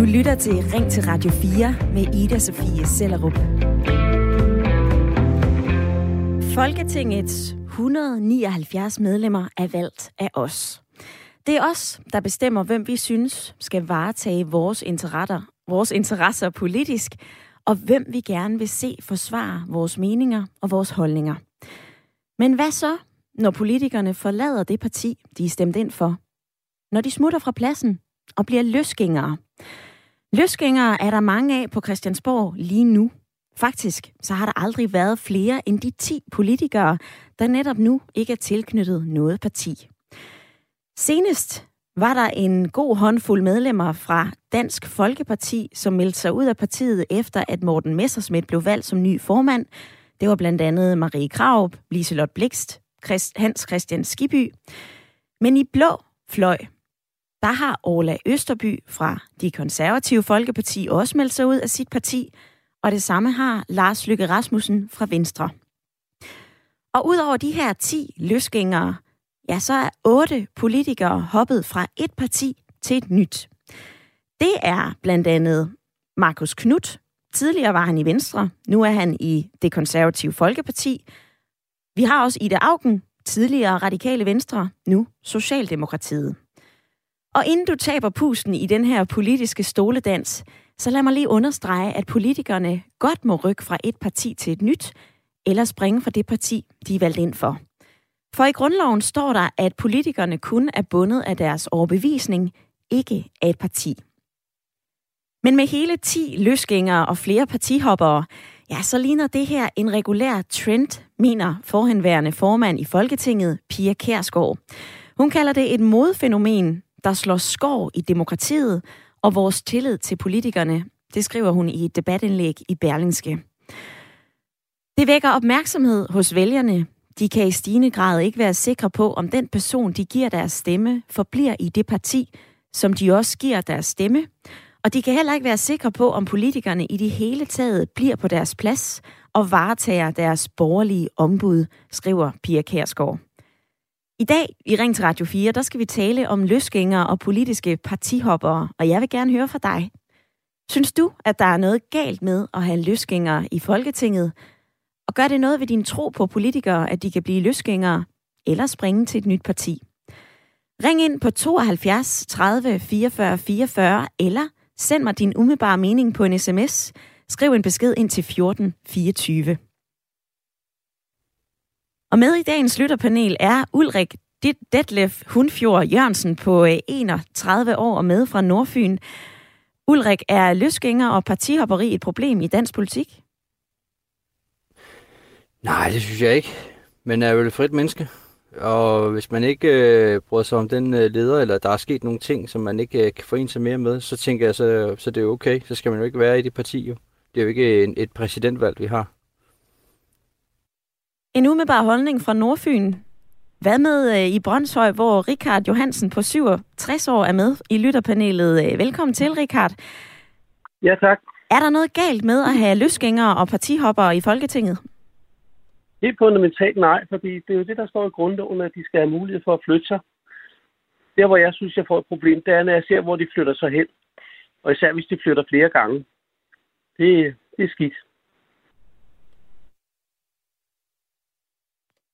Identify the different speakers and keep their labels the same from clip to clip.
Speaker 1: Du lytter til Ring til Radio 4 med Ida Sofie Sellerup. Folketingets 179 medlemmer er valgt af os. Det er os, der bestemmer, hvem vi synes skal varetage vores interesser, vores interesser politisk, og hvem vi gerne vil se forsvare vores meninger og vores holdninger. Men hvad så, når politikerne forlader det parti, de er stemt ind for? Når de smutter fra pladsen og bliver løsgængere? Løsgængere er der mange af på Christiansborg lige nu. Faktisk så har der aldrig været flere end de 10 politikere, der netop nu ikke er tilknyttet noget parti. Senest var der en god håndfuld medlemmer fra Dansk Folkeparti, som meldte sig ud af partiet efter, at Morten Messersmith blev valgt som ny formand. Det var blandt andet Marie Kraup, Liselot Blikst, Hans Christian Skiby. Men i blå fløj, der har Orla Østerby fra De Konservative Folkeparti også meldt sig ud af sit parti, og det samme har Lars Lykke Rasmussen fra Venstre. Og udover de her 10 løsgængere, ja, så er otte politikere hoppet fra et parti til et nyt. Det er blandt andet Markus Knudt. Tidligere var han i Venstre, nu er han i det konservative Folkeparti. Vi har også Ida Augen, tidligere radikale Venstre, nu Socialdemokratiet. Og inden du taber pusten i den her politiske stoledans, så lad mig lige understrege, at politikerne godt må rykke fra et parti til et nyt, eller springe fra det parti, de er valgt ind for. For i grundloven står der, at politikerne kun er bundet af deres overbevisning, ikke af et parti. Men med hele 10 løsgængere og flere partihoppere, ja, så ligner det her en regulær trend, mener forhenværende formand i Folketinget, Pia Kærsgaard. Hun kalder det et modfænomen, der slår skår i demokratiet og vores tillid til politikerne. Det skriver hun i et debatindlæg i Berlingske. Det vækker opmærksomhed hos vælgerne. De kan i stigende grad ikke være sikre på, om den person, de giver deres stemme, forbliver i det parti, som de også giver deres stemme. Og de kan heller ikke være sikre på, om politikerne i det hele taget bliver på deres plads og varetager deres borgerlige ombud, skriver Pia Kærsgaard. I dag i Ring til Radio 4, der skal vi tale om løsgængere og politiske partihoppere, og jeg vil gerne høre fra dig. Synes du, at der er noget galt med at have løsgængere i Folketinget? Og gør det noget ved din tro på politikere, at de kan blive løsgængere eller springe til et nyt parti? Ring ind på 72 30 44 44 eller send mig din umiddelbare mening på en sms. Skriv en besked ind til 14 24. Og med i dagens lytterpanel er Ulrik Detlef Hundfjord Jørgensen på øh, 31 år og med fra Nordfyn. Ulrik, er løsgænger og partihopperi et problem i dansk politik?
Speaker 2: Nej, det synes jeg ikke. Men er vel et frit menneske. Og hvis man ikke øh, bryder sig om den øh, leder, eller der er sket nogle ting, som man ikke øh, kan forene sig mere med, så tænker jeg, så, så det er okay. Så skal man jo ikke være i det parti. Jo. Det er jo ikke en, et præsidentvalg, vi har.
Speaker 1: En umiddelbar holdning fra Nordfyn. Hvad med øh, i Brøndshøj, hvor Richard Johansen på 67 år er med i lytterpanelet? Øh, velkommen til, Richard.
Speaker 3: Ja, tak.
Speaker 1: Er der noget galt med at have løsgængere og partihoppere i Folketinget?
Speaker 3: Helt fundamentalt nej, fordi det er jo det, der står i grundloven, at de skal have mulighed for at flytte sig. Der, hvor jeg synes, jeg får et problem, det er, når jeg ser, hvor de flytter sig hen. Og især hvis de flytter flere gange. Det, det er skidt.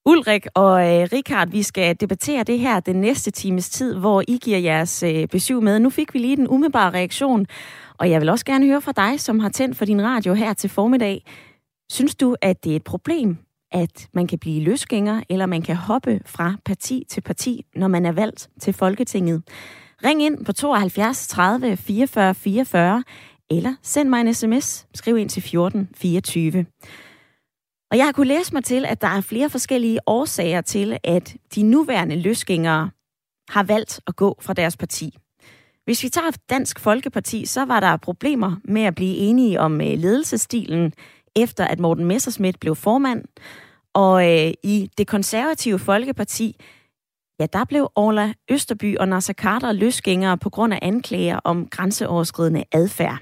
Speaker 1: Ulrik og øh, Richard, vi skal debattere det her den næste times tid, hvor I giver jeres øh, besøg med. Nu fik vi lige den umiddelbare reaktion, og jeg vil også gerne høre fra dig, som har tændt for din radio her til formiddag. Synes du, at det er et problem, at man kan blive løsgænger, eller man kan hoppe fra parti til parti, når man er valgt til Folketinget? Ring ind på 72 30 44 44, eller send mig en sms. Skriv ind til 14 24. Og jeg har kunnet læse mig til, at der er flere forskellige årsager til, at de nuværende løsgængere har valgt at gå fra deres parti. Hvis vi tager Dansk Folkeparti, så var der problemer med at blive enige om øh, ledelsestilen, efter at Morten Messersmith blev formand. Og øh, i det konservative Folkeparti, ja, der blev Orla Østerby og Nasser Carter løsgængere på grund af anklager om grænseoverskridende adfærd.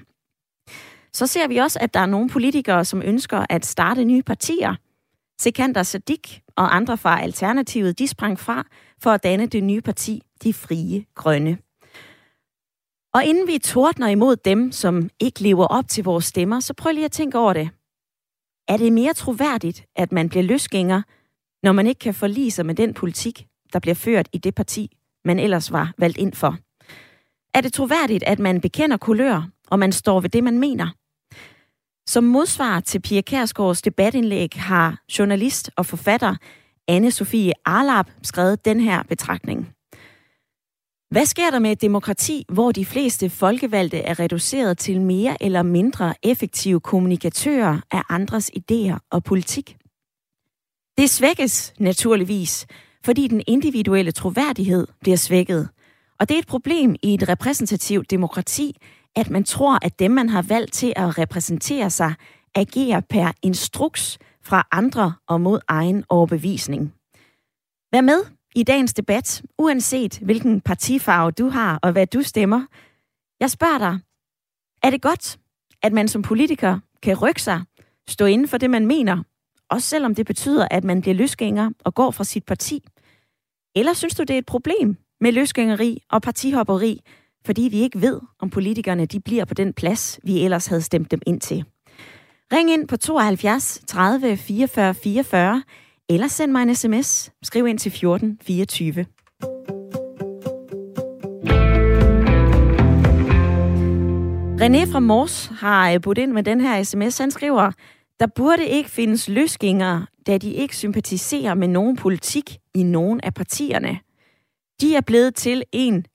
Speaker 1: Så ser vi også, at der er nogle politikere, som ønsker at starte nye partier. Sekander Sadik og andre fra Alternativet, de sprang fra for at danne det nye parti, De Frie Grønne. Og inden vi tordner imod dem, som ikke lever op til vores stemmer, så prøv lige at tænke over det. Er det mere troværdigt, at man bliver løsgænger, når man ikke kan forlige sig med den politik, der bliver ført i det parti, man ellers var valgt ind for? Er det troværdigt, at man bekender kulør, og man står ved det, man mener? Som modsvar til Pia Kærsgaards debatindlæg har journalist og forfatter anne Sofie Arlap skrevet den her betragtning. Hvad sker der med et demokrati, hvor de fleste folkevalgte er reduceret til mere eller mindre effektive kommunikatører af andres idéer og politik? Det svækkes naturligvis, fordi den individuelle troværdighed bliver svækket. Og det er et problem i et repræsentativt demokrati, at man tror, at dem, man har valgt til at repræsentere sig, agerer per instruks fra andre og mod egen overbevisning. Vær med i dagens debat, uanset hvilken partifarve du har og hvad du stemmer. Jeg spørger dig, er det godt, at man som politiker kan rykke sig, stå inden for det, man mener, også selvom det betyder, at man bliver løsgænger og går fra sit parti? Eller synes du, det er et problem med løsgængeri og partihopperi, fordi vi ikke ved, om politikerne de bliver på den plads, vi ellers havde stemt dem ind til? Ring ind på 72 30 44 44 eller send mig en sms. Skriv ind til 14 24. René fra Mors har øh, budt ind med den her sms. Han skriver, der burde ikke findes løsgængere, da de ikke sympatiserer med nogen politik i nogen af partierne. De er blevet til en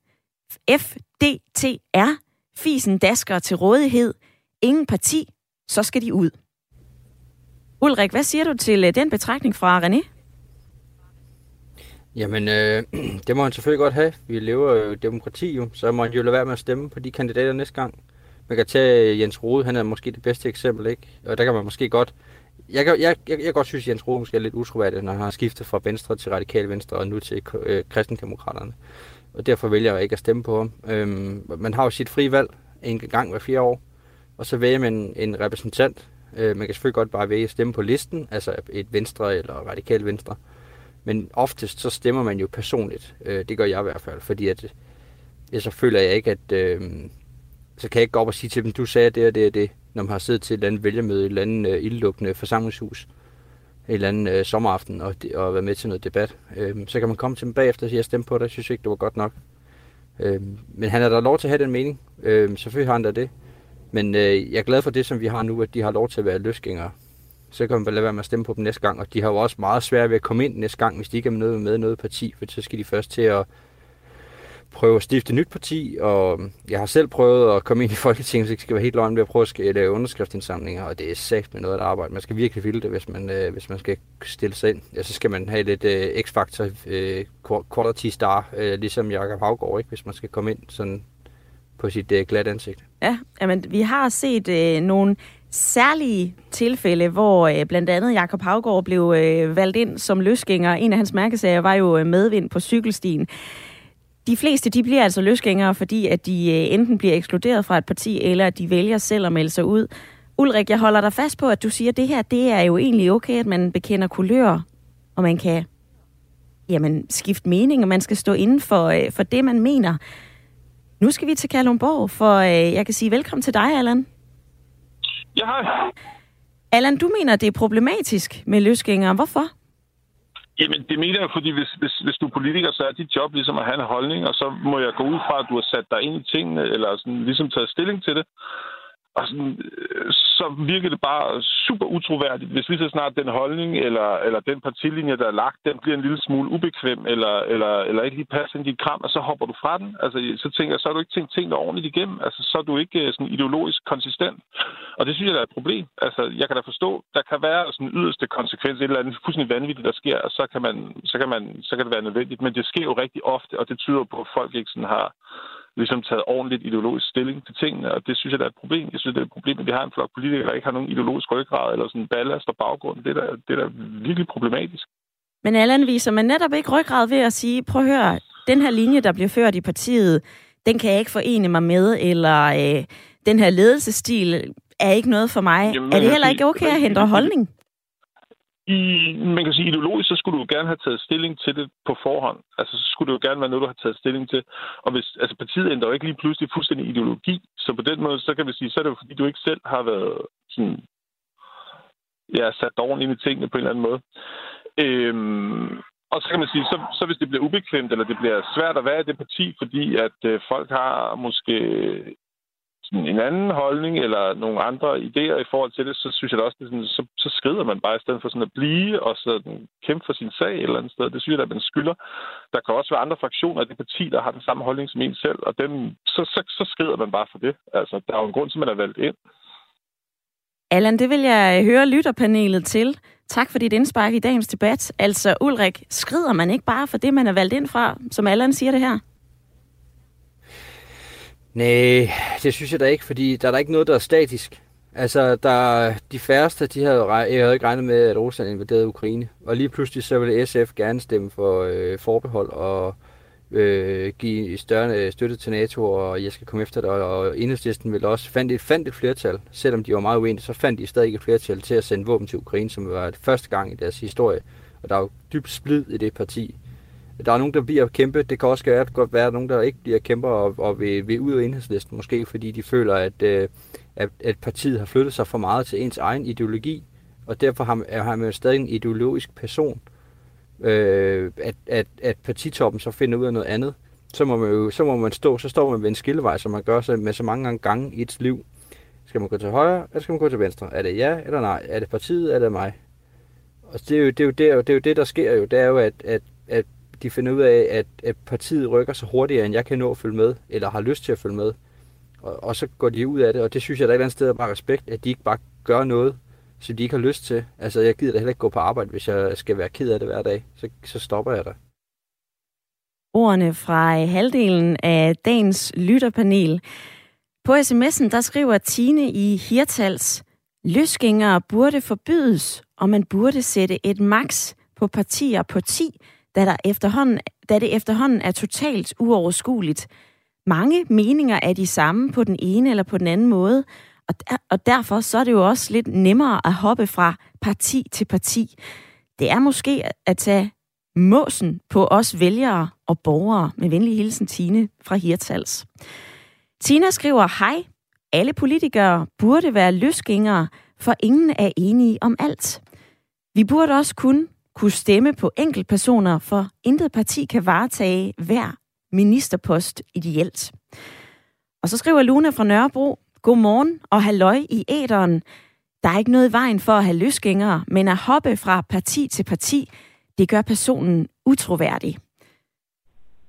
Speaker 1: FDTR, fisen dasker til rådighed, ingen parti, så skal de ud. Ulrik, hvad siger du til øh, den betragtning fra René?
Speaker 2: Jamen, øh, det må man selvfølgelig godt have. Vi lever jo demokrati, jo, så må man jo lade være med at stemme på de kandidater næste gang. Man kan tage øh, Jens Rode, han er måske det bedste eksempel, ikke? Og der kan man måske godt... Jeg kan, jeg, jeg, jeg godt synes, at Jens Rode måske er lidt utroværdig, når han har skiftet fra Venstre til Radikale Venstre og nu til øh, Kristendemokraterne. Og derfor vælger jeg ikke at stemme på ham. Øhm, man har jo sit frie valg en gang hver fire år, og så vælger man en, repræsentant, Øh, man kan selvfølgelig godt bare vælge at stemme på listen, altså et venstre eller radikal venstre. Men oftest så stemmer man jo personligt. Øh, det gør jeg i hvert fald, fordi at, jeg så føler jeg ikke, at øh, så kan jeg ikke gå op og sige til dem, du sagde det og det og det, når man har siddet til et eller andet vælgermøde, et eller andet øh, ildlukkende forsamlingshus, en eller anden øh, sommeraften og, og være med til noget debat. Øh, så kan man komme til dem bagefter og sige, jeg stemte på det, jeg synes ikke, det var godt nok. Øh, men han er der lov til at have den mening. Øh, selvfølgelig har han da det. Men øh, jeg er glad for det, som vi har nu, at de har lov til at være løsgængere. Så kan man bare lade være med at stemme på dem næste gang. Og de har jo også meget svært ved at komme ind næste gang, hvis de ikke er med, med noget parti. For så skal de først til at prøve at stifte et nyt parti, og jeg har selv prøvet at komme ind i Folketinget, så jeg skal være helt løgn ved at prøve at lave underskriftsindsamlinger, og det er sagt med noget at arbejde. Man skal virkelig ville det, hvis man, øh, hvis man skal stille sig ind. Ja, så skal man have lidt øh, x-faktor, øh, quality star, øh, ligesom Jakob Havgård, ikke? hvis man skal komme ind sådan på sit øh, glat ansigt.
Speaker 1: Ja, jamen, vi har set øh, nogle særlige tilfælde, hvor øh, blandt andet Jakob Havgård blev øh, valgt ind som løsgænger. En af hans mærkesager var jo øh, medvind på cykelstien. De fleste de bliver altså løsgængere, fordi at de øh, enten bliver ekskluderet fra et parti, eller at de vælger selv at melde sig ud. Ulrik, jeg holder dig fast på, at du siger, at det her det er jo egentlig okay, at man bekender kulør, og man kan jamen, skifte mening, og man skal stå inden for, øh, for det, man mener. Nu skal vi til Kalundborg, for øh, jeg kan sige velkommen til dig, Allan.
Speaker 4: Ja, hej.
Speaker 1: Allan, du mener, det er problematisk med løsgængere. Hvorfor?
Speaker 4: Jamen, det mener jeg, fordi hvis, hvis, hvis du er politiker, så er dit job ligesom at have en holdning, og så må jeg gå ud fra, at du har sat dig ind i tingene, eller sådan, ligesom taget stilling til det. Og sådan, øh, så virker det bare super utroværdigt, hvis lige så snart den holdning eller, eller den partilinje, der er lagt, den bliver en lille smule ubekvem, eller, eller, eller ikke lige passer ind i dit kram, og så hopper du fra den. Altså, så tænker jeg, så har du ikke tænkt tingene ordentligt igennem. Altså, så er du ikke øh, sådan ideologisk konsistent. Og det synes jeg, der er et problem. Altså, jeg kan da forstå, der kan være sådan yderste konsekvens, et eller andet fuldstændig vanvittigt, der sker, og så kan, man, så, kan man, så kan det være nødvendigt. Men det sker jo rigtig ofte, og det tyder på, at folk ikke sådan har ligesom taget ordentligt ideologisk stilling til tingene, og det synes jeg, der er et problem. Jeg synes, det er et problem, at vi har en flok politikere, der ikke har nogen ideologisk ryggrad eller sådan ballast og baggrund. Det er da, det er da virkelig problematisk.
Speaker 1: Men Allan, viser man netop ikke ryggrad ved at sige, prøv at høre, den her linje, der bliver ført i partiet, den kan jeg ikke forene mig med, eller øh, den her ledelsesstil er ikke noget for mig. Jamen, er det heller ikke okay at hente holdning?
Speaker 4: I, man kan sige, ideologisk, så skulle du gerne have taget stilling til det på forhånd. Altså, så skulle det jo gerne være noget, du har taget stilling til. Og hvis, altså, partiet ændrer jo ikke lige pludselig fuldstændig ideologi. Så på den måde, så kan vi sige, så er det jo fordi, du ikke selv har været sådan, ja, sat ordentligt i tingene på en eller anden måde. Øhm, og så kan man sige, så, så hvis det bliver ubekvemt, eller det bliver svært at være i det parti, fordi at øh, folk har måske en anden holdning eller nogle andre idéer i forhold til det, så synes jeg da også, det sådan, så, så skrider man bare i stedet for sådan at blive og sådan kæmpe for sin sag et eller andet sted. Det synes jeg, at man skylder. Der kan også være andre fraktioner af det parti, der har den samme holdning som en selv, og dem, så, så, så skrider man bare for det. Altså, der er jo en grund til, at man er valgt ind.
Speaker 1: Allan, det vil jeg øh, høre lytterpanelet til. Tak for dit indspark i dagens debat. Altså, Ulrik, skrider man ikke bare for det, man er valgt ind fra, som Allan siger det her?
Speaker 2: Nej, det synes jeg da ikke, fordi der er der ikke noget, der er statisk. Altså, der, de færreste, de havde, jeg havde ikke regnet med, at Rusland invaderede Ukraine. Og lige pludselig så ville SF gerne stemme for øh, forbehold og øh, give større øh, støtte til NATO, og jeg skal komme efter det. Og enhedslisten ville også fandt et, fandt et flertal, selvom de var meget uenige, så fandt de stadig et flertal til at sende våben til Ukraine, som var det første gang i deres historie. Og der er jo dybt splid i det parti. Der er nogen, der bliver kæmpe. Det kan også være, at godt være, nogen, der ikke bliver kæmper og, og vil, vil ud af enhedslisten, måske fordi de føler, at, øh, at, at partiet har flyttet sig for meget til ens egen ideologi, og derfor har, har man jo stadig en ideologisk person. Øh, at, at, at partitoppen så finder ud af noget andet, så må man jo så må man stå, så står man ved en skillevej, som man gør sig med så mange gange i et liv. Skal man gå til højre, eller skal man gå til venstre? Er det ja eller nej? Er det partiet, eller er det mig? Og det er jo det, er jo det, det, er jo det der sker jo. Det er jo, at, at, at de finder ud af, at, at partiet rykker så hurtigere, end jeg kan nå at følge med, eller har lyst til at følge med. Og, og så går de ud af det, og det synes jeg, der er et eller andet sted er bare respekt, at de ikke bare gør noget, som de ikke har lyst til. Altså, jeg gider da heller ikke gå på arbejde, hvis jeg skal være ked af det hver dag. Så, så stopper jeg der.
Speaker 1: Ordene fra øh, halvdelen af dagens lytterpanel. På sms'en, der skriver Tine i Hirtals, løsgængere burde forbydes, og man burde sætte et maks på partier på 10, da, der efterhånden, da det efterhånden er totalt uoverskueligt. Mange meninger er de samme på den ene eller på den anden måde, og, der, og derfor så er det jo også lidt nemmere at hoppe fra parti til parti. Det er måske at tage måsen på os vælgere og borgere. Med venlig hilsen Tine fra Hirtals. Tina skriver, hej, alle politikere burde være løsgængere, for ingen er enige om alt. Vi burde også kun kunne stemme på enkeltpersoner, for intet parti kan varetage hver ministerpost ideelt. Og så skriver Luna fra Nørrebro, Godmorgen og halløj i æderen. Der er ikke noget i vejen for at have løsgængere, men at hoppe fra parti til parti, det gør personen utroværdig.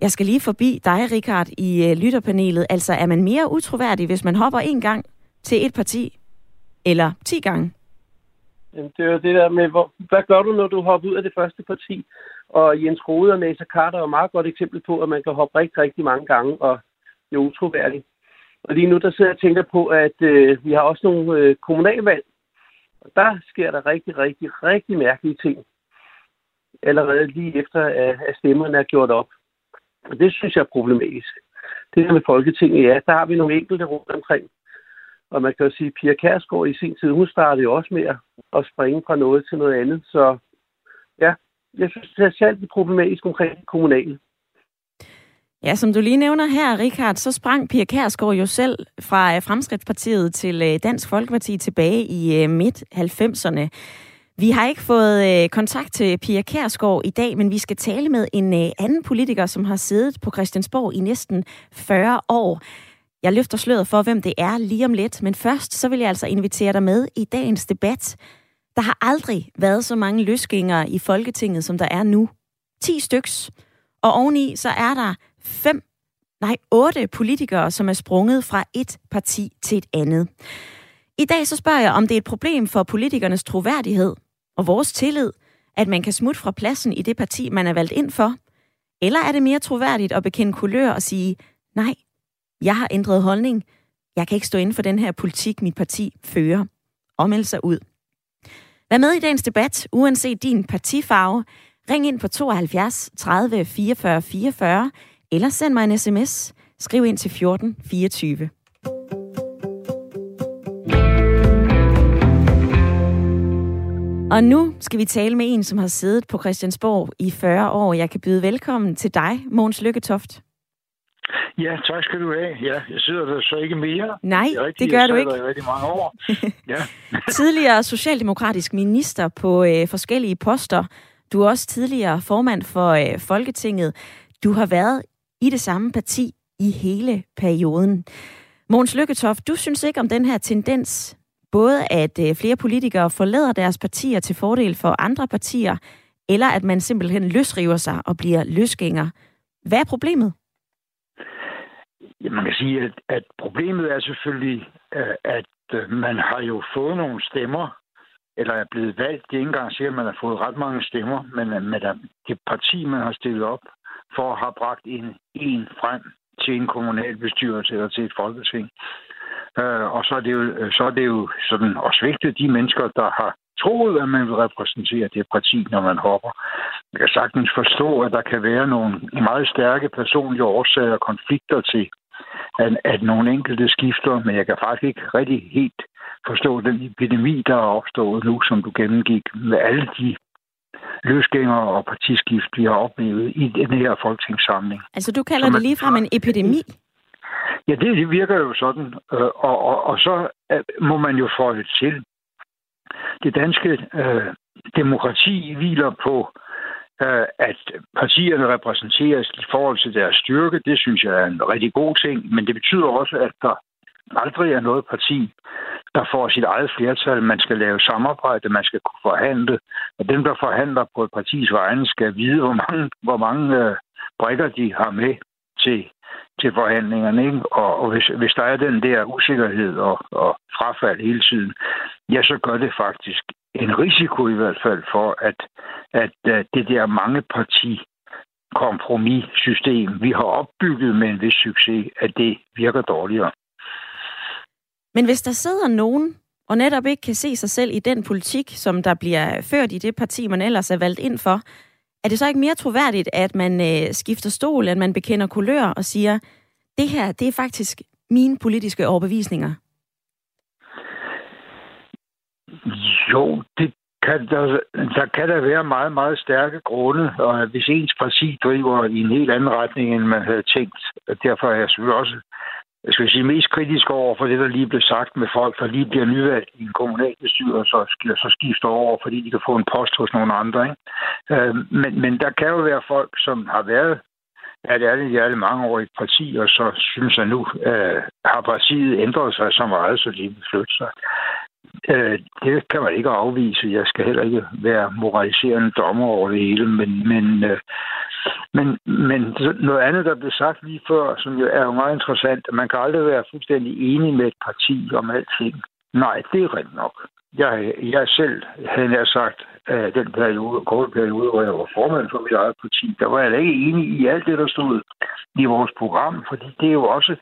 Speaker 1: Jeg skal lige forbi dig, Richard, i øh, lytterpanelet. Altså, er man mere utroværdig, hvis man hopper en gang til et parti, eller ti gange?
Speaker 3: Jamen, det er jo det der med, hvor, hvad gør du, når du hopper ud af det første parti? Og Jens Rode og Nasser Carter er jo meget godt eksempel på, at man kan hoppe rigtig, rigtig mange gange, og det er utroværdigt. Og lige nu, der sidder jeg og tænker på, at øh, vi har også nogle øh, kommunalvalg. Og der sker der rigtig, rigtig, rigtig mærkelige ting. Allerede lige efter, at, at stemmerne er gjort op. Og det synes jeg er problematisk. Det der med Folketinget, ja, der har vi nogle enkelte rundt omkring. Og man kan jo sige, at Pia Kærsgaard i sin tid, hun startede jo også med at springe fra noget til noget andet. Så ja, jeg synes, det er særligt problematisk omkring det kommunale.
Speaker 1: Ja, som du lige nævner her, Richard, så sprang Pia Kærsgaard jo selv fra øh, Fremskridtspartiet til øh, Dansk Folkeparti tilbage i øh, midt-90'erne. Vi har ikke fået kontakt til Pia Kærsgaard i dag, men vi skal tale med en anden politiker, som har siddet på Christiansborg i næsten 40 år. Jeg løfter sløret for, hvem det er lige om lidt, men først så vil jeg altså invitere dig med i dagens debat. Der har aldrig været så mange løsgængere i Folketinget, som der er nu. 10 styks. Og oveni så er der fem, nej, otte politikere, som er sprunget fra et parti til et andet. I dag så spørger jeg, om det er et problem for politikernes troværdighed og vores tillid, at man kan smutte fra pladsen i det parti, man er valgt ind for? Eller er det mere troværdigt at bekende kulør og sige, nej, jeg har ændret holdning. Jeg kan ikke stå inden for den her politik, mit parti fører. Og sig ud. Vær med i dagens debat, uanset din partifarve. Ring ind på 72 30 44 44, eller send mig en sms. Skriv ind til 14 24. Og nu skal vi tale med en, som har siddet på Christiansborg i 40 år. Jeg kan byde velkommen til dig, Mogens Lykketoft.
Speaker 5: Ja, tak skal du have. Ja, jeg sidder der så ikke mere.
Speaker 1: Nej,
Speaker 5: det, rigtigt,
Speaker 1: det gør du ikke.
Speaker 5: Jeg rigtig mange år.
Speaker 1: Ja. tidligere socialdemokratisk minister på øh, forskellige poster. Du er også tidligere formand for øh, Folketinget. Du har været i det samme parti i hele perioden. Mogens Lykketoft, du synes ikke om den her tendens, både at øh, flere politikere forlader deres partier til fordel for andre partier, eller at man simpelthen løsriver sig og bliver løsgænger. Hvad er problemet?
Speaker 5: Ja, man kan sige, at, at problemet er selvfølgelig, øh, at øh, man har jo fået nogle stemmer, eller er blevet valgt. Det er ikke engang sikkert, at man har fået ret mange stemmer, men øh, med det parti, man har stillet op for at have bragt en, en frem til en kommunalbestyrelse eller til et folketing. Øh, og så er, det jo, så er det jo sådan at svigte de mennesker, der har troet, at man vil repræsentere det parti, når man hopper. Jeg kan sagtens forstå, at der kan være nogle meget stærke personlige årsager og konflikter til, at, at nogle enkelte skifter, men jeg kan faktisk ikke rigtig helt forstå den epidemi, der er opstået nu, som du gennemgik, med alle de løsgængere og partiskift, vi har oplevet i den her folketingssamling.
Speaker 1: Altså du kalder det lige frem en epidemi?
Speaker 5: Ja, det, det virker jo sådan. Øh, og, og, og så øh, må man jo få det til. Det danske øh, demokrati hviler på, øh, Øh, at partierne repræsenteres i forhold til deres styrke. Det synes jeg er en rigtig god ting, men det betyder også, at der aldrig er noget parti, der får sit eget flertal. Man skal lave samarbejde, man skal kunne forhandle, og dem, der forhandler på et partis vegne, skal vide, hvor mange, hvor mange øh, brikker de har med til, til forhandlingerne. Ikke? Og, og hvis, hvis der er den der usikkerhed og, og frafald hele tiden, ja, så gør det faktisk en risiko i hvert fald for, at, at, øh, det der mange parti kompromissystem, vi har opbygget med en vis succes, at det virker dårligere.
Speaker 1: Men hvis der sidder nogen, og netop ikke kan se sig selv i den politik, som der bliver ført i det parti, man ellers er valgt ind for, er det så ikke mere troværdigt, at man øh, skifter stol, at man bekender kulør og siger, det her, det er faktisk mine politiske overbevisninger?
Speaker 5: Jo, det kan der, der kan der være meget, meget stærke grunde, og hvis ens parti driver i en helt anden retning, end man havde tænkt, derfor er jeg selvfølgelig også jeg skal sige, mest kritisk over for det, der lige blev sagt med folk, der lige bliver nyvalgt i en kommunalbestyrelse og så så skifter over, fordi de kan få en post hos nogle andre. Ikke? Øh, men, men der kan jo være folk, som har været ja, det er det, mange år i et parti, og så synes jeg nu, øh, har partiet ændret sig så meget, så de vil flytte sig. Øh, det kan man ikke afvise. Jeg skal heller ikke være moraliserende dommer over det hele, men, men, øh, men, men noget andet, der blev sagt lige før, som jo er jo meget interessant, at man kan aldrig være fuldstændig enig med et parti om alting. Nej, det er rent nok. Jeg, jeg selv havde nær sagt, at den periode, korte periode, hvor jeg var formand for mit eget parti, der var jeg da ikke enig i alt det, der stod i vores program, fordi det er jo også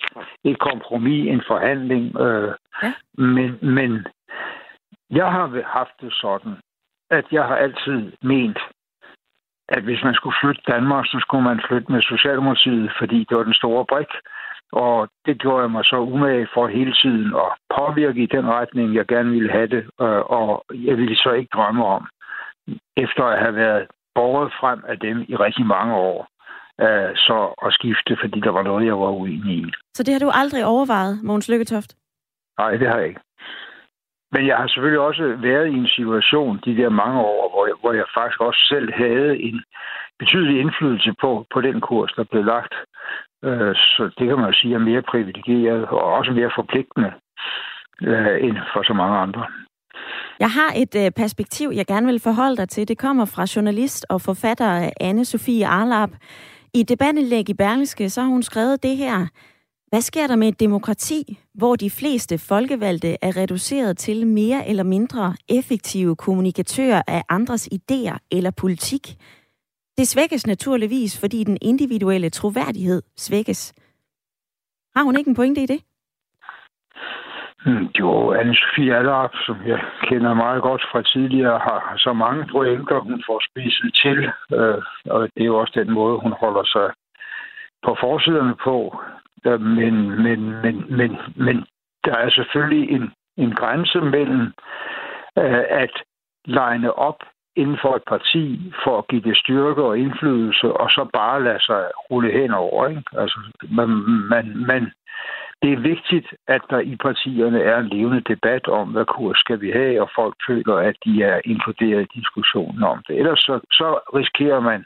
Speaker 5: et kompromis, en forhandling. Øh, ja. men, men jeg har haft det sådan, at jeg har altid ment, at hvis man skulle flytte Danmark, så skulle man flytte med Socialdemokratiet, fordi det var den store brik. Og det gjorde jeg mig så umage for hele tiden at påvirke i den retning, jeg gerne ville have det. Øh, og jeg ville så ikke drømme om, efter at have været borget frem af dem i rigtig mange år, øh, så at skifte, fordi der var noget, jeg var uenig i.
Speaker 1: Så det har du aldrig overvejet, Mogens Lykketoft?
Speaker 5: Nej, det har jeg ikke. Men jeg har selvfølgelig også været i en situation de der mange år, hvor jeg, hvor jeg faktisk også selv havde en betydelig indflydelse på, på den kurs, der blev lagt. Øh, så det kan man jo sige er mere privilegeret og også mere forpligtende øh, end for så mange andre.
Speaker 1: Jeg har et øh, perspektiv, jeg gerne vil forholde dig til. Det kommer fra journalist og forfatter anne Sofie Arlap. I debattenlæg i Berlingske, så har hun skrevet det her. Hvad sker der med et demokrati, hvor de fleste folkevalgte er reduceret til mere eller mindre effektive kommunikatører af andres idéer eller politik? Det svækkes naturligvis, fordi den individuelle troværdighed svækkes. Har hun ikke en pointe i det?
Speaker 5: Mm, jo, Anne-Sophie Allerup, som jeg kender meget godt fra tidligere, har så mange pointer, hun får spidset til. Øh, og det er jo også den måde, hun holder sig på forsiderne på. Men, men, men, men, men der er selvfølgelig en, en grænse mellem, øh, at legne op inden for et parti for at give det styrke og indflydelse, og så bare lade sig rulle hen over. Ikke? Altså, man, man, man, det er vigtigt, at der i partierne er en levende debat om, hvad kurs skal vi have, og folk føler, at de er inkluderet i diskussionen om det. Ellers så, så risikerer man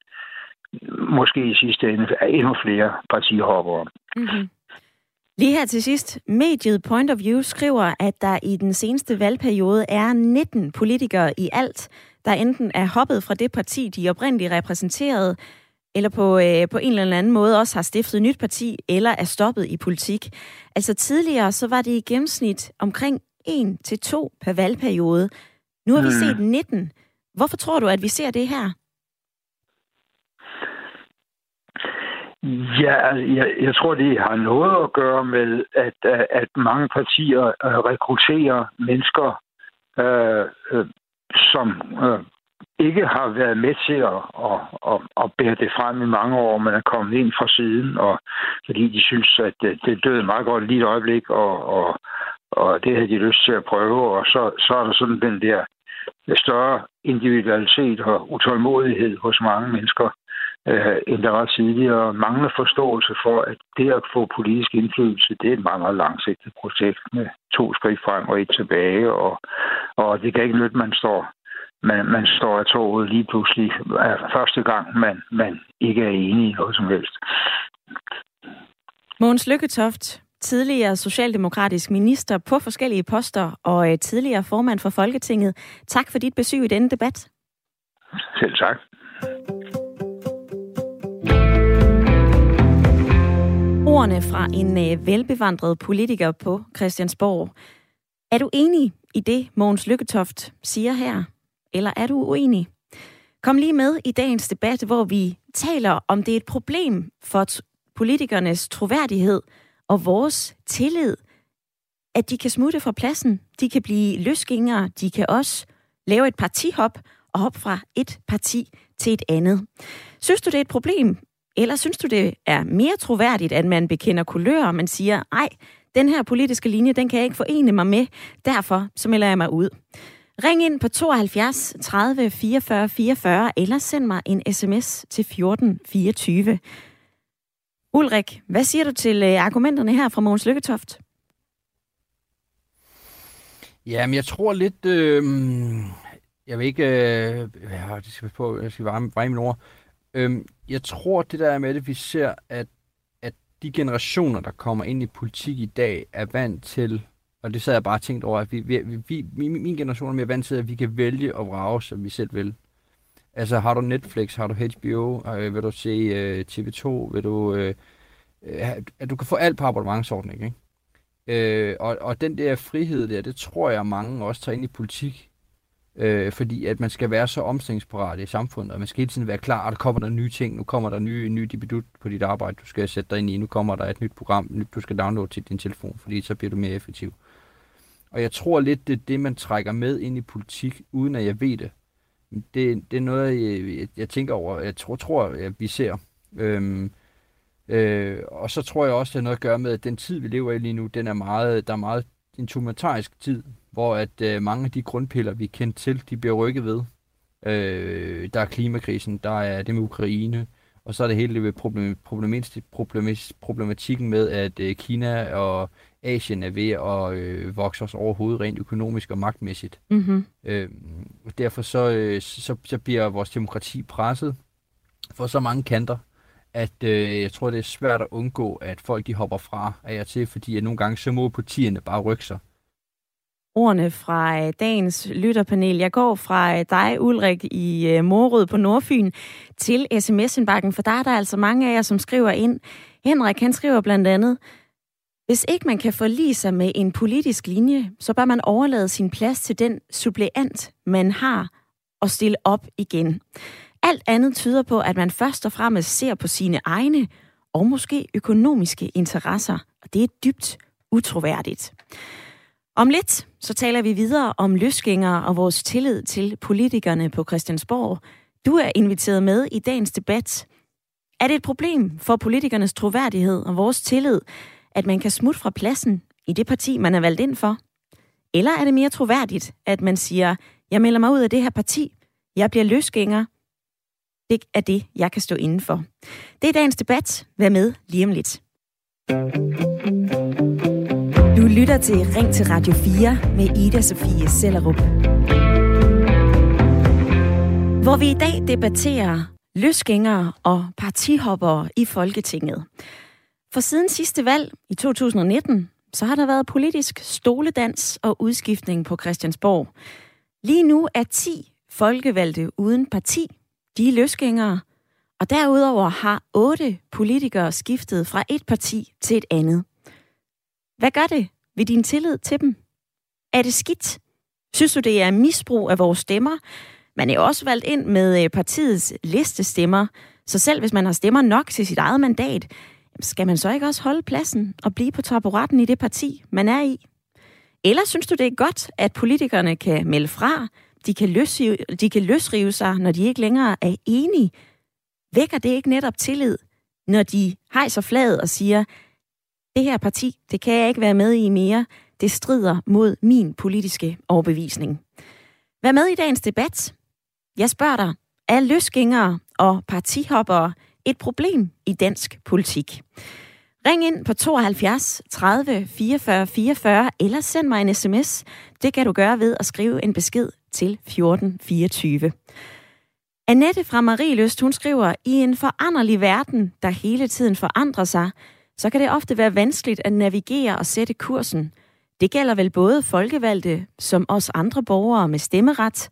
Speaker 5: måske i sidste ende endnu flere partihoppere. Mm-hmm.
Speaker 1: Lige her til sidst. Mediet Point of View skriver, at der i den seneste valgperiode er 19 politikere i alt, der enten er hoppet fra det parti, de oprindeligt repræsenterede, eller på, øh, på en eller anden måde også har stiftet et nyt parti, eller er stoppet i politik. Altså tidligere, så var det i gennemsnit omkring 1 til to per valgperiode. Nu har vi hmm. set 19. Hvorfor tror du, at vi ser det her?
Speaker 5: Ja, altså, jeg, jeg tror, det har noget at gøre med, at, øh, at mange partier øh, rekrutterer mennesker, øh, øh, som øh, ikke har været med til at, at, at, at bære det frem i mange år, men er kommet ind fra siden, og fordi de synes, at det, det døde meget godt lige et øjeblik, og, og, og det havde de lyst til at prøve, og så, så er der sådan den der større individualitet og utålmodighed hos mange mennesker, øh, end der var tidligere. Manglende forståelse for, at det at få politisk indflydelse, det er et meget, meget langsigtet projekt med to skridt frem og et tilbage, og, og det kan ikke nytte, man står man, man står af toget lige pludselig første gang, man, man ikke er enig i noget som helst.
Speaker 1: Mogens Lykketoft, tidligere socialdemokratisk minister på forskellige poster og øh, tidligere formand for Folketinget. Tak for dit besøg i denne debat.
Speaker 5: Selv tak.
Speaker 1: Ordene fra en øh, velbevandret politiker på Christiansborg. Er du enig i det, Mogens Lykketoft siger her? Eller er du uenig? Kom lige med i dagens debat, hvor vi taler om det er et problem for politikernes troværdighed og vores tillid, at de kan smutte fra pladsen, de kan blive løsgængere, de kan også lave et partihop og hoppe fra et parti til et andet. Synes du, det er et problem? Eller synes du, det er mere troværdigt, at man bekender kulør, og man siger, ej, den her politiske linje, den kan jeg ikke forene mig med, derfor så melder jeg mig ud. Ring ind på 72 30 44 44, eller send mig en sms til 14 24. Ulrik, hvad siger du til argumenterne her fra Mogens Lykketoft?
Speaker 2: Jamen, jeg tror lidt... Øh, jeg vil ikke... Øh, jeg skal på, jeg skal varme, varme mine ord. Øh, Øhm, jeg tror, det der er med det, vi ser, at, at de generationer, der kommer ind i politik i dag, er vant til og det sad jeg bare tænkt over, at vi, vi, vi, vi, min generation er mere vant til, at vi kan vælge og vrage, som vi selv vil. Altså, har du Netflix, har du HBO, øh, vil du se øh, TV2, vil du... Øh, at du kan få alt på abonnementsordning, ikke? Øh, og, og den der frihed der, det tror jeg mange også tager ind i politik. Øh, fordi at man skal være så omstillingsparat i samfundet, og man skal hele tiden være klar, at der kommer der nye ting, nu kommer der nye, nye dibidut på dit arbejde, du skal sætte dig ind i, nu kommer der et nyt program, du skal downloade til din telefon, fordi så bliver du mere effektiv. Og jeg tror lidt, det er det, man trækker med ind i politik, uden at jeg ved det. Det, det er noget, jeg, jeg, jeg tænker over, jeg tror, tror at vi ser. Øhm, øh, og så tror jeg også, det har noget at gøre med, at den tid, vi lever i lige nu, den er meget, der er meget en tumultarisk tid, hvor at øh, mange af de grundpiller, vi kendt til, de bliver rykket ved. Øh, der er klimakrisen, der er det med Ukraine, og så er det hele det problem, problematikken med, at øh, Kina og Asien er ved at øh, vokse os overhovedet rent økonomisk og magtmæssigt. Mm-hmm. Øh, derfor så, øh, så, så bliver vores demokrati presset for så mange kanter, at øh, jeg tror, det er svært at undgå, at folk de hopper fra af jer til, fordi at nogle gange så må partierne bare rykke sig.
Speaker 1: Ordene fra øh, dagens lytterpanel. Jeg går fra øh, dig, Ulrik, i øh, Morød på Nordfyn, til sms-indbakken, for der er der altså mange af jer, som skriver ind. Henrik, han skriver blandt andet, hvis ikke man kan forlige sig med en politisk linje, så bør man overlade sin plads til den suppleant, man har, og stille op igen. Alt andet tyder på, at man først og fremmest ser på sine egne og måske økonomiske interesser, og det er dybt utroværdigt. Om lidt så taler vi videre om løsgængere og vores tillid til politikerne på Christiansborg. Du er inviteret med i dagens debat. Er det et problem for politikernes troværdighed og vores tillid, at man kan smutte fra pladsen i det parti, man er valgt ind for? Eller er det mere troværdigt, at man siger, Jeg melder mig ud af det her parti. Jeg bliver løsgænger. Det er det, jeg kan stå inden for. Det er dagens debat. Vær med lige om lidt. Du lytter til Ring til Radio 4 med Ida Sofie Sellerup. Hvor vi i dag debatterer løsgængere og partihoppere i Folketinget. For siden sidste valg i 2019, så har der været politisk stoledans og udskiftning på Christiansborg. Lige nu er 10 folkevalgte uden parti. De er løsgængere. Og derudover har otte politikere skiftet fra et parti til et andet. Hvad gør det ved din tillid til dem? Er det skidt? Synes du, det er misbrug af vores stemmer? Man er også valgt ind med øh, partiets listestemmer, så selv hvis man har stemmer nok til sit eget mandat, skal man så ikke også holde pladsen og blive på taburetten i det parti, man er i? Eller synes du, det er godt, at politikerne kan melde fra, de kan, løsrive, de kan løsrive sig, når de ikke længere er enige? Vækker det ikke netop tillid, når de hejser flaget og siger, det her parti, det kan jeg ikke være med i mere, det strider mod min politiske overbevisning. Vær med i dagens debat. Jeg spørger dig, er løsgængere og partihoppere et problem i dansk politik? Ring ind på 72 30 44 44 eller send mig en sms. Det kan du gøre ved at skrive en besked til 1424. Annette fra Marieløst, hun skriver, i en foranderlig verden, der hele tiden forandrer sig, så kan det ofte være vanskeligt at navigere og sætte kursen. Det gælder vel både folkevalgte som os andre borgere med stemmeret,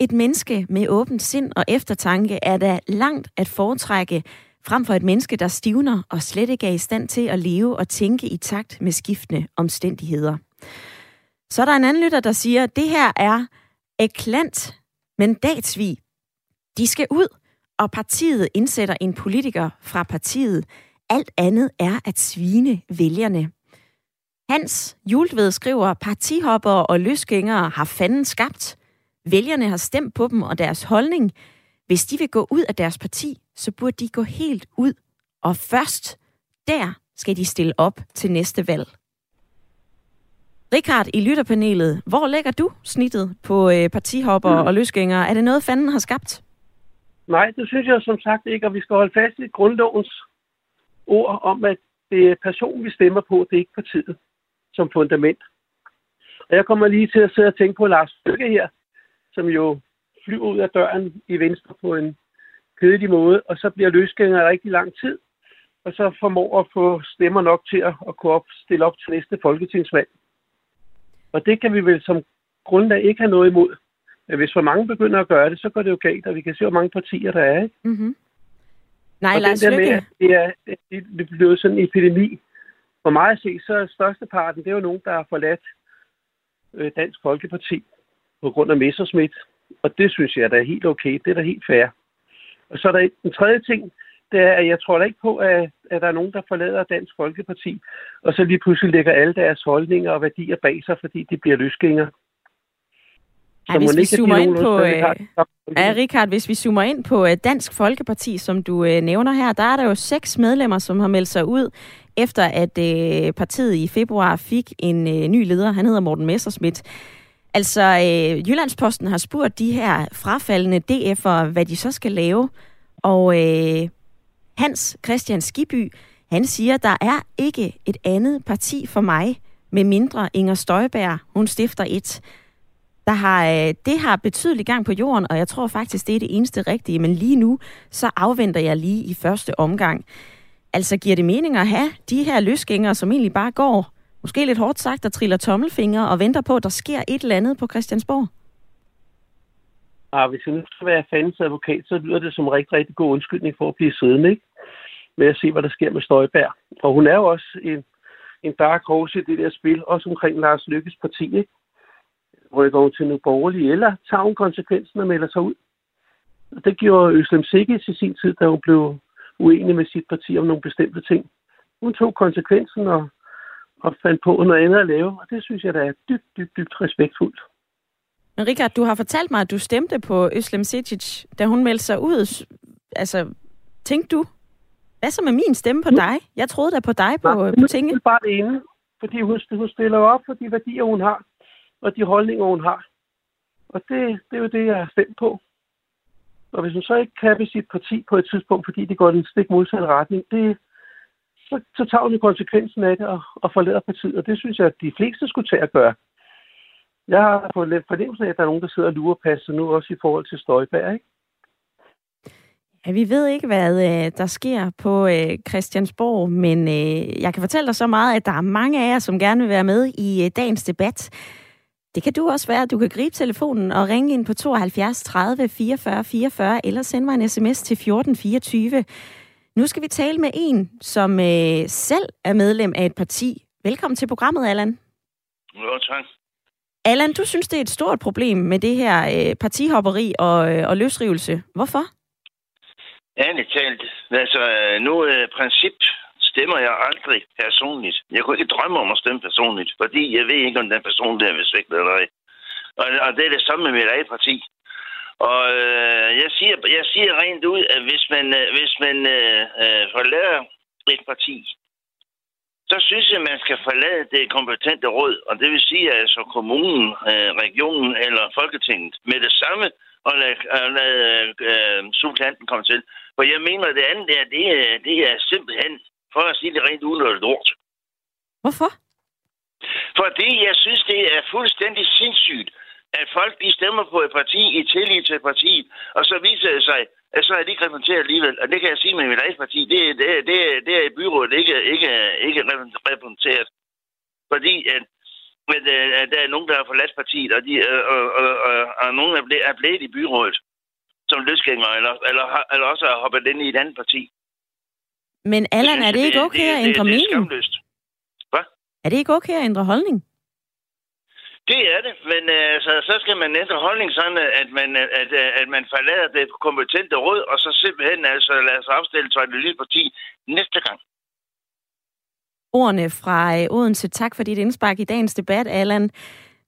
Speaker 1: et menneske med åbent sind og eftertanke er da langt at foretrække frem for et menneske, der stivner og slet ikke er i stand til at leve og tænke i takt med skiftende omstændigheder. Så er der en anden lytter, der siger, at det her er eklant mandatsvig. De skal ud, og partiet indsætter en politiker fra partiet. Alt andet er at svine vælgerne. Hans Jultved skriver, partihopper og løsgængere har fanden skabt. Vælgerne har stemt på dem og deres holdning. Hvis de vil gå ud af deres parti, så burde de gå helt ud. Og først der skal de stille op til næste valg. Richard i lytterpanelet, hvor lægger du snittet på øh, partihopper mm. og løsgængere? Er det noget, fanden har skabt?
Speaker 3: Nej, det synes jeg som sagt ikke, og vi skal holde fast i grundlovens ord om, at det er personen, vi stemmer på, det er ikke partiet som fundament. Og jeg kommer lige til at sidde og tænke på Lars Lykke her, som jo flyver ud af døren i venstre på en kedelig måde, og så bliver løsgænger rigtig lang tid, og så formår at få stemmer nok til at, at kunne op, stille op til næste folketingsvalg. Og det kan vi vel som grundlag ikke have noget imod. Hvis for mange begynder at gøre det, så går det jo galt, og vi kan se, hvor mange partier der er. Ikke?
Speaker 1: Mm-hmm. Nej,
Speaker 3: og
Speaker 1: Lars
Speaker 3: den der med, at det er, det er blevet sådan en epidemi. For mig at se, så er størsteparten, det er jo nogen, der har forladt øh, Dansk Folkeparti på grund af Messerschmidt. Og det synes jeg, der er helt okay. Det er da helt fair. Og så er der en tredje ting, det er, at jeg tror da ikke på, at, at der er nogen, der forlader Dansk Folkeparti, og så lige pludselig lægger alle deres holdninger og værdier bag sig, fordi de bliver løsgængere.
Speaker 1: Ej, hvis vi zoomer ind på,
Speaker 3: øh,
Speaker 1: Ja, Richard, hvis vi zoomer ind på øh, Dansk Folkeparti, som du øh, nævner her, der er der jo seks medlemmer, som har meldt sig ud, efter at øh, partiet i februar fik en øh, ny leder. Han hedder Morten Messerschmidt. Altså, øh, Jyllandsposten har spurgt de her frafaldende DF'ere, hvad de så skal lave. Og øh, Hans Christian Skiby, han siger, der er ikke et andet parti for mig, med mindre Inger Støjberg, hun stifter et. Der har, øh, det har betydelig gang på jorden, og jeg tror faktisk, det er det eneste rigtige. Men lige nu, så afventer jeg lige i første omgang. Altså giver det mening at have de her løsgængere, som egentlig bare går, måske lidt hårdt sagt, der triller tommelfingre og venter på, at der sker et eller andet på Christiansborg?
Speaker 3: Ah, hvis jeg nu skal være fandens advokat, så lyder det som en rigtig, rigtig god undskyldning for at blive siddende, ikke? Med at se, hvad der sker med Støjberg. Og hun er jo også en, en dark horse i det der spil, også omkring Lars Lykkes parti, ikke? Rykker hun til noget borgerlige, eller tager hun konsekvensen og melder sig ud? Og det gjorde Øslem Sikkes i sin tid, da hun blev uenig med sit parti om nogle bestemte ting. Hun tog konsekvensen og, og fandt på noget andet at lave, og det synes jeg, der er dybt, dybt, dybt respektfuldt.
Speaker 1: Men Richard, du har fortalt mig, at du stemte på Øslem Sikic, da hun meldte sig ud. Altså, tænkte du, hvad så med min stemme på dig? Jeg troede da på dig på,
Speaker 3: Nej,
Speaker 1: på tinge.
Speaker 3: Det er bare det ene, fordi hun, hun stiller op for de værdier, hun har, og de holdninger, hun har. Og det, det er jo det, jeg har stemt på. Og hvis man så ikke kan sit parti på et tidspunkt, fordi det går den stik modsatte retning, det, så, så tager man konsekvensen af det og, og forlader partiet. Og det synes jeg, at de fleste skulle tage at gøre. Jeg har fået lidt fornemmelse af, at der er nogen, der sidder og lurer passer nu, også i forhold til Støjberg, ikke?
Speaker 1: Ja, vi ved ikke, hvad øh, der sker på øh, Christiansborg, men øh, jeg kan fortælle dig så meget, at der er mange af jer, som gerne vil være med i øh, dagens debat. Det kan du også være. Du kan gribe telefonen og ringe ind på 72 30 44 44, eller sende mig en sms til 14 24. Nu skal vi tale med en, som øh, selv er medlem af et parti. Velkommen til programmet, Allan.
Speaker 6: Jo, tak.
Speaker 1: Allan, du synes, det er et stort problem med det her øh, partihopperi og, øh, og løsrivelse. Hvorfor?
Speaker 6: Ærligt talt. Altså, øh, nu øh, princip stemmer jeg aldrig personligt. Jeg kunne ikke drømme om at stemme personligt, fordi jeg ved ikke, om den person der vil svigte eller ej. Og, og det er det samme med mit eget parti. Og øh, jeg, siger, jeg siger rent ud, at hvis man, øh, hvis man øh, øh, forlader et parti, så synes jeg, man skal forlade det kompetente råd, og det vil sige altså kommunen, øh, regionen eller Folketinget med det samme, og lade, og lade øh, supplanten komme til. For jeg mener, det andet der, det, er, det er simpelthen for at sige det rent unødigt ord.
Speaker 1: Hvorfor?
Speaker 6: Fordi jeg synes, det er fuldstændig sindssygt, at folk de stemmer på et parti i tillid til partiet, og så viser det sig, at så er de ikke repræsenteret alligevel. Og det kan jeg sige med mit eget parti, det, det, det, det er i byrådet ikke, ikke, ikke repræsenteret. Fordi at, at, at der er nogen, der har forladt partiet, og, de, og, og, og, og nogen er blevet, er blevet i byrådet som løsgængere, eller, eller, eller også har hoppet ind i et andet parti.
Speaker 1: Men Allan, er det ikke okay
Speaker 6: det,
Speaker 1: at ændre
Speaker 6: det,
Speaker 1: mening?
Speaker 6: Det er Hvad?
Speaker 1: Er det ikke okay at ændre holdning?
Speaker 6: Det er det, men øh, så, så skal man ændre holdning sådan, at man, at, at man forlader det kompetente råd, og så simpelthen altså lader sig opstille til et lille parti næste gang.
Speaker 1: Ordene fra øh, Odense. Tak for dit indspark i dagens debat, Allan.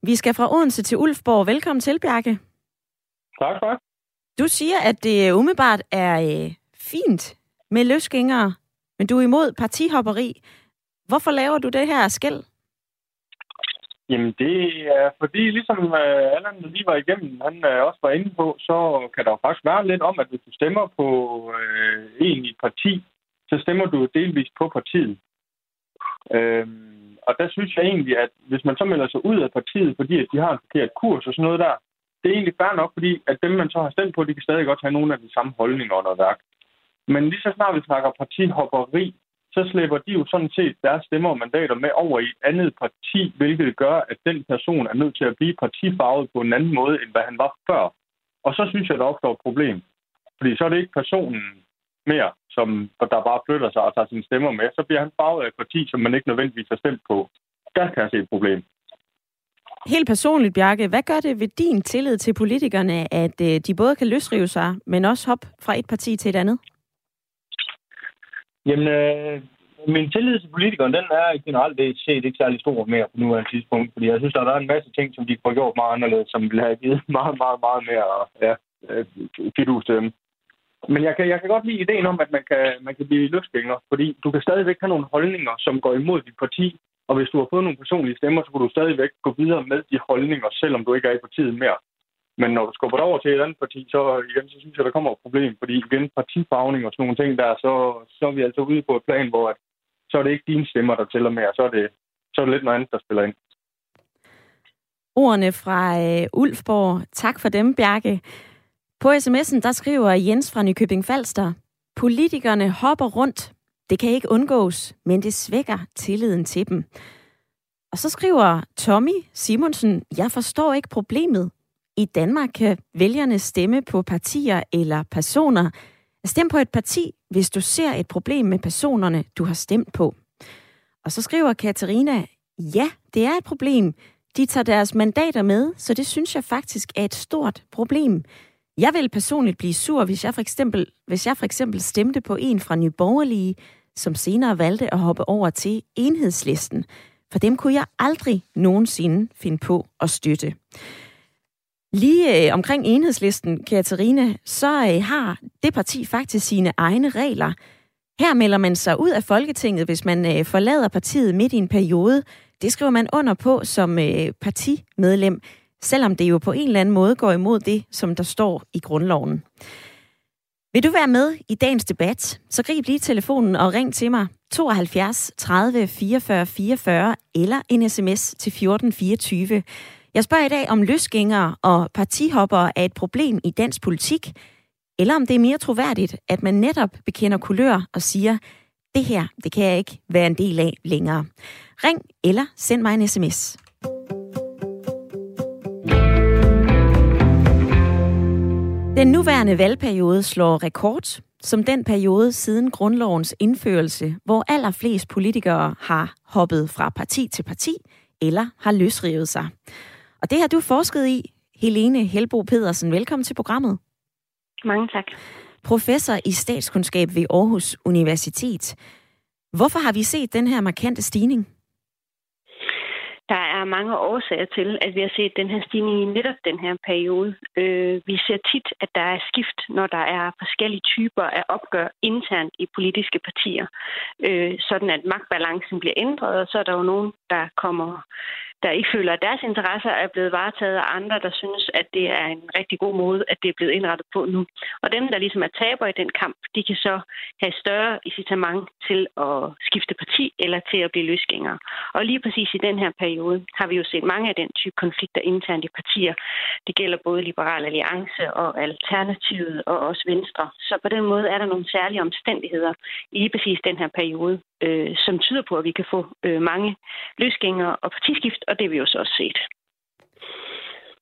Speaker 1: Vi skal fra Odense til Ulfborg. Velkommen til, Bjarke.
Speaker 7: Tak for
Speaker 1: Du siger, at det umiddelbart er øh, fint med løsgængere, men du er imod partihopperi. Hvorfor laver du det her skæld?
Speaker 7: Jamen, det er fordi, ligesom øh, Allan lige var igennem, han øh, også var inde på, så kan der jo faktisk være lidt om, at hvis du stemmer på øh, en i et parti, så stemmer du delvis på partiet. Øh, og der synes jeg egentlig, at hvis man så melder sig ud af partiet, fordi at de har en forkert kurs og sådan noget der, det er egentlig fair nok, fordi at dem, man så har stemt på, de kan stadig godt have nogle af de samme holdninger under værk. Men lige så snart vi snakker partihopperi, så slæber de jo sådan set deres stemmer og mandater med over i et andet parti, hvilket gør, at den person er nødt til at blive partifarvet på en anden måde, end hvad han var før. Og så synes jeg, der opstår et problem. Fordi så er det ikke personen mere, som der bare flytter sig og tager sine stemmer med. Så bliver han farvet af et parti, som man ikke nødvendigvis har stemt på. Der kan jeg se et problem.
Speaker 1: Helt personligt, Bjarke, hvad gør det ved din tillid til politikerne, at øh, de både kan løsrive sig, men også hoppe fra et parti til et andet?
Speaker 7: Jamen, øh, min tillid til politikerne, den er generelt det set ikke særlig stor mere på nuværende tidspunkt, fordi jeg synes, der er en masse ting, som de får gjort meget anderledes, som ville have givet meget, meget, meget mere ja, øh, fidus til dem. Men jeg kan, jeg kan godt lide ideen om, at man kan, man kan blive løsgænger, fordi du kan stadigvæk have nogle holdninger, som går imod dit parti, og hvis du har fået nogle personlige stemmer, så kan du stadigvæk gå videre med de holdninger, selvom du ikke er i partiet mere. Men når du skubber det over til et andet parti, så, igen, så synes jeg, der kommer et problem. Fordi igen, partifarvning og sådan nogle ting der, så, så er vi altså ude på et plan, hvor at, så er det ikke dine stemmer, der tæller mere. Så er det, så er det lidt noget andet, der spiller ind.
Speaker 1: Ordene fra øh, Ulfborg. Tak for dem, Bjarke. På sms'en, der skriver Jens fra Nykøbing Falster, politikerne hopper rundt. Det kan ikke undgås, men det svækker tilliden til dem. Og så skriver Tommy Simonsen, jeg forstår ikke problemet. I Danmark kan vælgerne stemme på partier eller personer. Stem på et parti, hvis du ser et problem med personerne, du har stemt på. Og så skriver Katarina, ja, det er et problem. De tager deres mandater med, så det synes jeg faktisk er et stort problem. Jeg vil personligt blive sur, hvis jeg for eksempel, hvis jeg for eksempel stemte på en fra Nye Borgerlige, som senere valgte at hoppe over til enhedslisten. For dem kunne jeg aldrig nogensinde finde på at støtte. Lige øh, omkring enhedslisten, Katarina, så øh, har det parti faktisk sine egne regler. Her melder man sig ud af Folketinget, hvis man øh, forlader partiet midt i en periode. Det skriver man under på som øh, partimedlem. selvom det jo på en eller anden måde går imod det, som der står i grundloven. Vil du være med i dagens debat, så grib lige telefonen og ring til mig 72 30 44 44 eller en sms til 1424. Jeg spørger i dag, om løsgængere og partihoppere er et problem i dansk politik, eller om det er mere troværdigt, at man netop bekender kulør og siger, det her, det kan jeg ikke være en del af længere. Ring eller send mig en sms. Den nuværende valgperiode slår rekord som den periode siden grundlovens indførelse, hvor allerflest politikere har hoppet fra parti til parti eller har løsrevet sig. Og det har du forsket i, Helene Helbo Pedersen. Velkommen til programmet.
Speaker 8: Mange tak.
Speaker 1: Professor i statskundskab ved Aarhus Universitet. Hvorfor har vi set den her markante stigning?
Speaker 8: Der er mange årsager til, at vi har set den her stigning i netop den her periode. Øh, vi ser tit, at der er skift, når der er forskellige typer af opgør internt i politiske partier. Øh, sådan at magtbalancen bliver ændret, og så er der jo nogen, der kommer der ikke føler, at deres interesser er blevet varetaget af andre, der synes, at det er en rigtig god måde, at det er blevet indrettet på nu. Og dem, der ligesom er taber i den kamp, de kan så have større incitament til at skifte parti eller til at blive løsgængere. Og lige præcis i den her periode har vi jo set mange af den type konflikter internt i partier. Det gælder både Liberal Alliance og Alternativet og også Venstre. Så på den måde er der nogle særlige omstændigheder i lige præcis den her periode, øh, som tyder på, at vi kan få øh, mange løsgængere og partiskift, og det har vi jo så også set.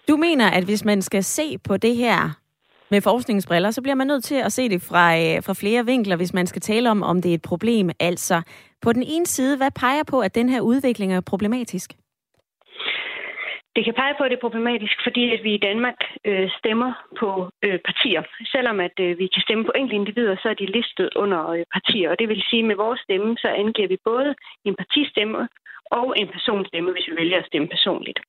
Speaker 1: Du mener, at hvis man skal se på det her med forskningsbriller, så bliver man nødt til at se det fra, øh, fra flere vinkler, hvis man skal tale om, om det er et problem. Altså, på den ene side, hvad peger på, at den her udvikling er problematisk?
Speaker 8: Det kan pege på, at det er problematisk, fordi at vi i Danmark øh, stemmer på øh, partier. Selvom at øh, vi kan stemme på enkelte individer, så er de listet under øh, partier. Og det vil sige, at med vores stemme, så angiver vi både en partistemme og en personstemme, hvis vi vælger at stemme personligt.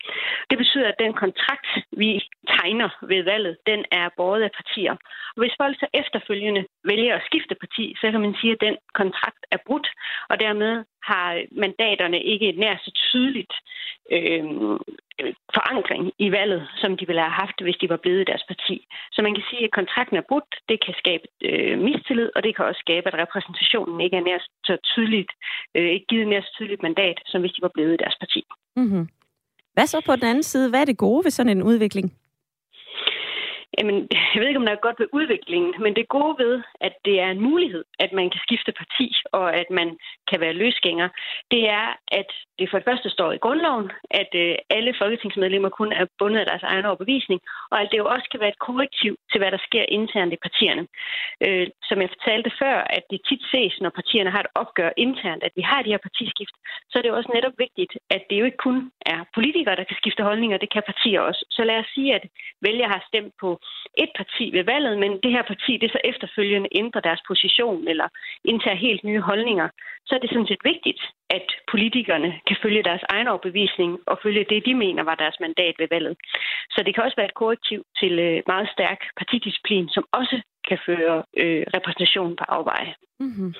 Speaker 8: Det betyder, at den kontrakt, vi tegner ved valget, den er båret af partier. Og hvis folk så efterfølgende vælger at skifte parti, så kan man sige, at den kontrakt er brudt, og dermed har mandaterne ikke et nær så tydeligt øh, forankring i valget, som de ville have haft, hvis de var blevet i deres parti. Så man kan sige, at kontrakten er brudt, det kan skabe øh, mistillid, og det kan også skabe, at repræsentationen ikke er nær så tydeligt, øh, ikke givet nær så tydeligt mandat, som hvis de var blevet i deres parti.
Speaker 1: Mm-hmm. Hvad så på den anden side? Hvad er det gode ved sådan en udvikling?
Speaker 8: Jamen, jeg ved ikke, om der er godt ved udviklingen, men det gode ved, at det er en mulighed, at man kan skifte parti, og at man kan være løsgænger, det er, at det for det første står i grundloven, at øh, alle folketingsmedlemmer kun er bundet af deres egen overbevisning, og at det jo også kan være et korrektiv til, hvad der sker internt i partierne. Øh, som jeg fortalte før, at det tit ses, når partierne har et opgør internt, at vi har de her partiskift, så er det jo også netop vigtigt, at det jo ikke kun er politikere, der kan skifte holdninger, det kan partier også. Så lad os sige, at vælgere har stemt på et parti ved valget, men det her parti det så efterfølgende ændrer deres position eller indtager helt nye holdninger, så er det sådan set vigtigt, at politikerne kan følge deres egen overbevisning og følge det, de mener var deres mandat ved valget. Så det kan også være et korrektiv til øh, meget stærk partidisciplin, som også kan føre øh, repræsentation på afveje. Mm-hmm.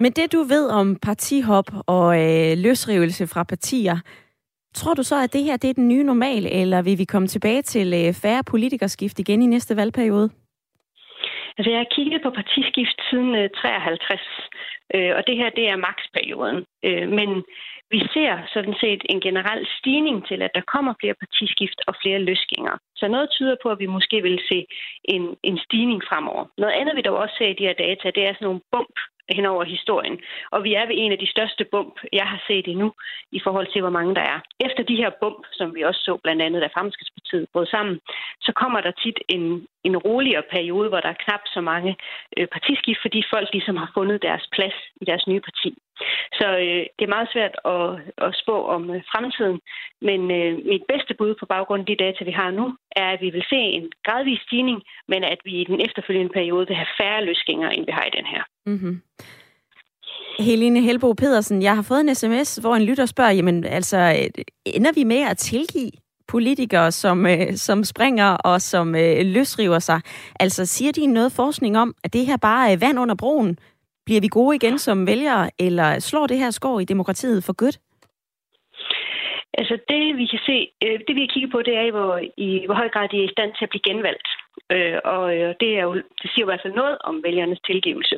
Speaker 1: Men det du ved om partihop og øh, løsrivelse fra partier, Tror du så, at det her det er den nye normal, eller vil vi komme tilbage til øh, færre politikerskift igen i næste valgperiode?
Speaker 8: Altså, jeg har kigget på partiskift siden øh, 53, øh, og det her det er maksperioden. Øh, men vi ser sådan set en generel stigning til, at der kommer flere partiskift og flere løsgængere. Så noget tyder på, at vi måske vil se en, en stigning fremover. Noget andet, vi dog også ser i de her data, det er sådan nogle bump hen over historien. Og vi er ved en af de største bump, jeg har set endnu, i forhold til, hvor mange der er. Efter de her bump, som vi også så blandt andet, da Fremskridspartiet brød sammen, så kommer der tit en, en roligere periode, hvor der er knap så mange øh, partiskift, fordi folk ligesom har fundet deres plads i deres nye parti. Så øh, det er meget svært at, at spå om øh, fremtiden, men øh, mit bedste bud på baggrund af de data, vi har nu, er, at vi vil se en gradvis stigning, men at vi i den efterfølgende periode vil have færre løsgængere, end vi har i den her. Mm-hmm.
Speaker 1: Helene Helbo Pedersen, jeg har fået en sms, hvor en lytter spørger, jamen altså, øh, ender vi med at tilgive politikere, som, øh, som springer og som øh, løsriver sig? Altså, siger de noget forskning om, at det her bare er vand under broen? Bliver vi gode igen som vælgere, eller slår det her skår i demokratiet for godt?
Speaker 8: Altså det, vi kan se, øh, det vi har kigget på, det er, i hvor, i hvor høj grad de er i stand til at blive genvalgt. Øh, og øh, det, er jo, det siger jo i hvert fald noget om vælgernes tilgivelse.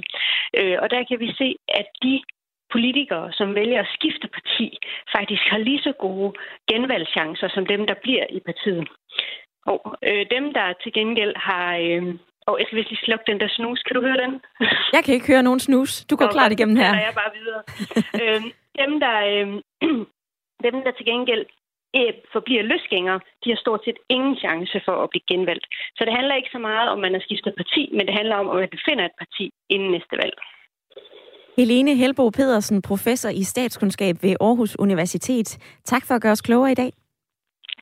Speaker 8: Øh, og der kan vi se, at de politikere, som vælger at skifte parti, faktisk har lige så gode genvalgschancer som dem, der bliver i partiet. Og øh, dem, der til gengæld har... Øh, og jeg skal vist lige slukke den der snus. Kan du høre den?
Speaker 1: Jeg kan ikke høre nogen snus. Du går klart igennem her.
Speaker 8: jeg bare videre. øh, dem, der, øh, dem, der til gengæld øh, forbliver løsgængere, de har stort set ingen chance for at blive genvalgt. Så det handler ikke så meget om, man har skiftet parti, men det handler om, at man finder et parti inden næste valg.
Speaker 1: Helene Helbo Pedersen, professor i statskundskab ved Aarhus Universitet. Tak for at gøre os klogere i dag.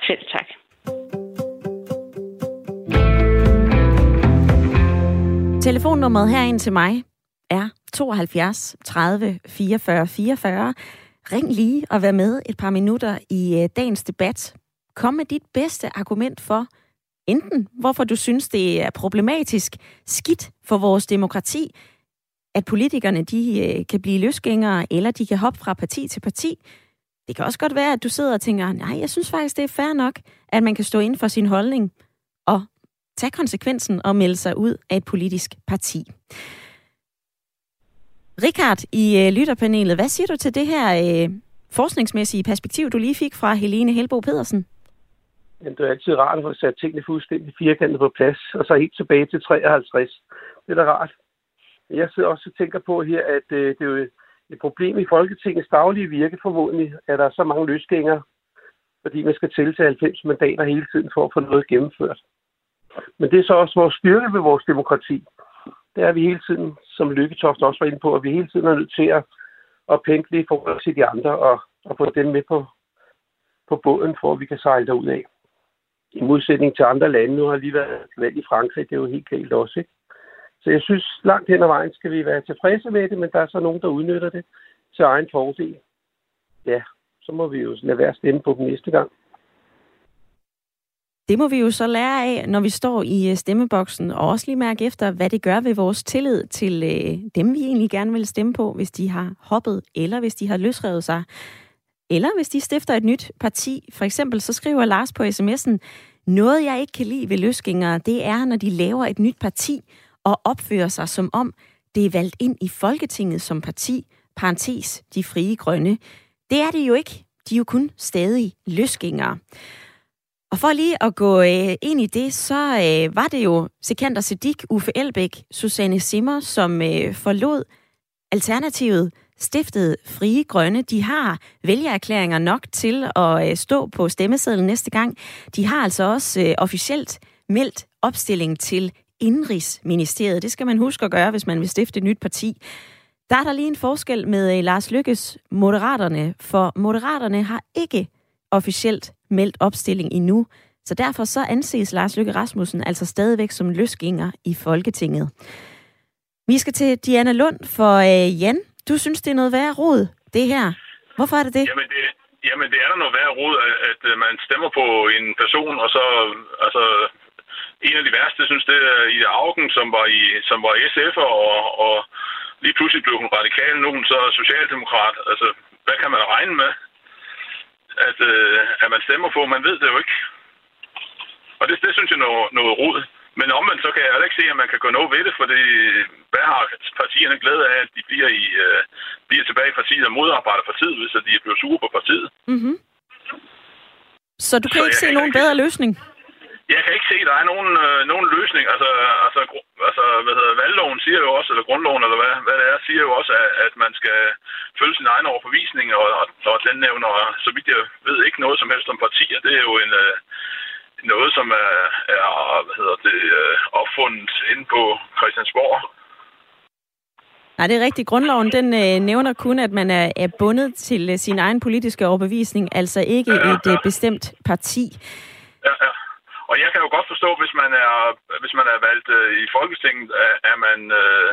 Speaker 8: Selv tak.
Speaker 1: Telefonnummeret herind til mig er 72 30 44 44. Ring lige og vær med et par minutter i øh, dagens debat. Kom med dit bedste argument for, enten hvorfor du synes, det er problematisk, skidt for vores demokrati, at politikerne de øh, kan blive løsgængere, eller de kan hoppe fra parti til parti. Det kan også godt være, at du sidder og tænker, nej, jeg synes faktisk, det er fair nok, at man kan stå ind for sin holdning og tage konsekvensen og melde sig ud af et politisk parti. Richard i øh, lytterpanelet, hvad siger du til det her øh, forskningsmæssige perspektiv, du lige fik fra Helene Helbo Pedersen?
Speaker 3: Jamen, det er altid rart at få sat tingene fuldstændig firkantet på plads, og så helt tilbage til 53. Det er da rart. Jeg sidder også og tænker på her, at øh, det er jo et problem i Folketingets daglige virke formodentlig, at der er så mange løsgængere, fordi man skal tælle til 90 mandater hele tiden for at få noget gennemført. Men det er så også vores styrke ved vores demokrati. Det er vi hele tiden, som Lykketoft også var inde på, at vi hele tiden er nødt til at, at pendle i forhold til de andre og, og få dem med på, på båden, for at vi kan sejle derud af. I modsætning til andre lande, nu har lige været valg i Frankrig, det er jo helt galt også, ikke? Så jeg synes, langt hen ad vejen skal vi være tilfredse med det, men der er så nogen, der udnytter det til egen fordel. Ja, så må vi jo lade være at stemme på dem næste gang.
Speaker 1: Det må vi jo så lære af, når vi står i øh, stemmeboksen, og også lige mærke efter, hvad det gør ved vores tillid til øh, dem, vi egentlig gerne vil stemme på, hvis de har hoppet, eller hvis de har løsrevet sig, eller hvis de stifter et nyt parti. For eksempel så skriver Lars på sms'en, noget jeg ikke kan lide ved løsgængere, det er, når de laver et nyt parti og opfører sig som om, det er valgt ind i Folketinget som parti, parentes, de frie grønne. Det er det jo ikke. De er jo kun stadig løsgængere. Og for lige at gå øh, ind i det, så øh, var det jo Sekander Sedik, Uffe Elbæk, Susanne Simmer, som øh, forlod Alternativet, stiftede Frie Grønne. De har vælgererklæringer nok til at øh, stå på stemmesedlen næste gang. De har altså også øh, officielt meldt opstilling til Indrigsministeriet. Det skal man huske at gøre, hvis man vil stifte et nyt parti. Der er der lige en forskel med øh, Lars Lykkes Moderaterne, for Moderaterne har ikke officielt meldt opstilling endnu. Så derfor så anses Lars Lykke Rasmussen altså stadigvæk som løsgænger i Folketinget. Vi skal til Diana Lund for øh, Jan. Du synes, det er noget værre rod, det her. Hvorfor er det det?
Speaker 9: Jamen, det, jamen, det er der noget værre rod, at, at øh, man stemmer på en person, og så altså, en af de værste, synes det er Ida Augen, som var, i, som var SF'er, og, og lige pludselig blev hun radikal, nu hun så socialdemokrat. Altså, hvad kan man regne med? At, øh, at man stemmer på. Man ved det jo ikke. Og det, det synes jeg er noget, noget rod. Men omvendt så kan jeg heller ikke se, at man kan gå noget ved det, fordi hvad har partierne glæde af, at de bliver, i, øh, bliver tilbage i partiet og modarbejder partiet, hvis de er blevet sure på partiet?
Speaker 1: Mm-hmm. Så du kan så ikke se nogen bedre løsning?
Speaker 9: Jeg kan ikke se, at der er nogen, øh, nogen løsning. Altså, altså, altså hvad hedder, valgloven siger jo også, eller grundloven, eller hvad, hvad det er, siger jo også, at, at man skal følge sin egen overforvisning, og, og, og den nævner, så vidt jeg ved, ikke noget som helst om partier. Det er jo en, øh, noget, som er, er hvad hedder det, øh, opfundet inde på Christiansborg.
Speaker 1: Nej, det er rigtigt. Grundloven den øh, nævner kun, at man er, er bundet til øh, sin egen politiske overbevisning, altså ikke ja, et øh, bestemt parti.
Speaker 9: Ja, ja. Og jeg kan jo godt forstå, hvis man er, hvis man er valgt øh, i Folketinget, at man, øh,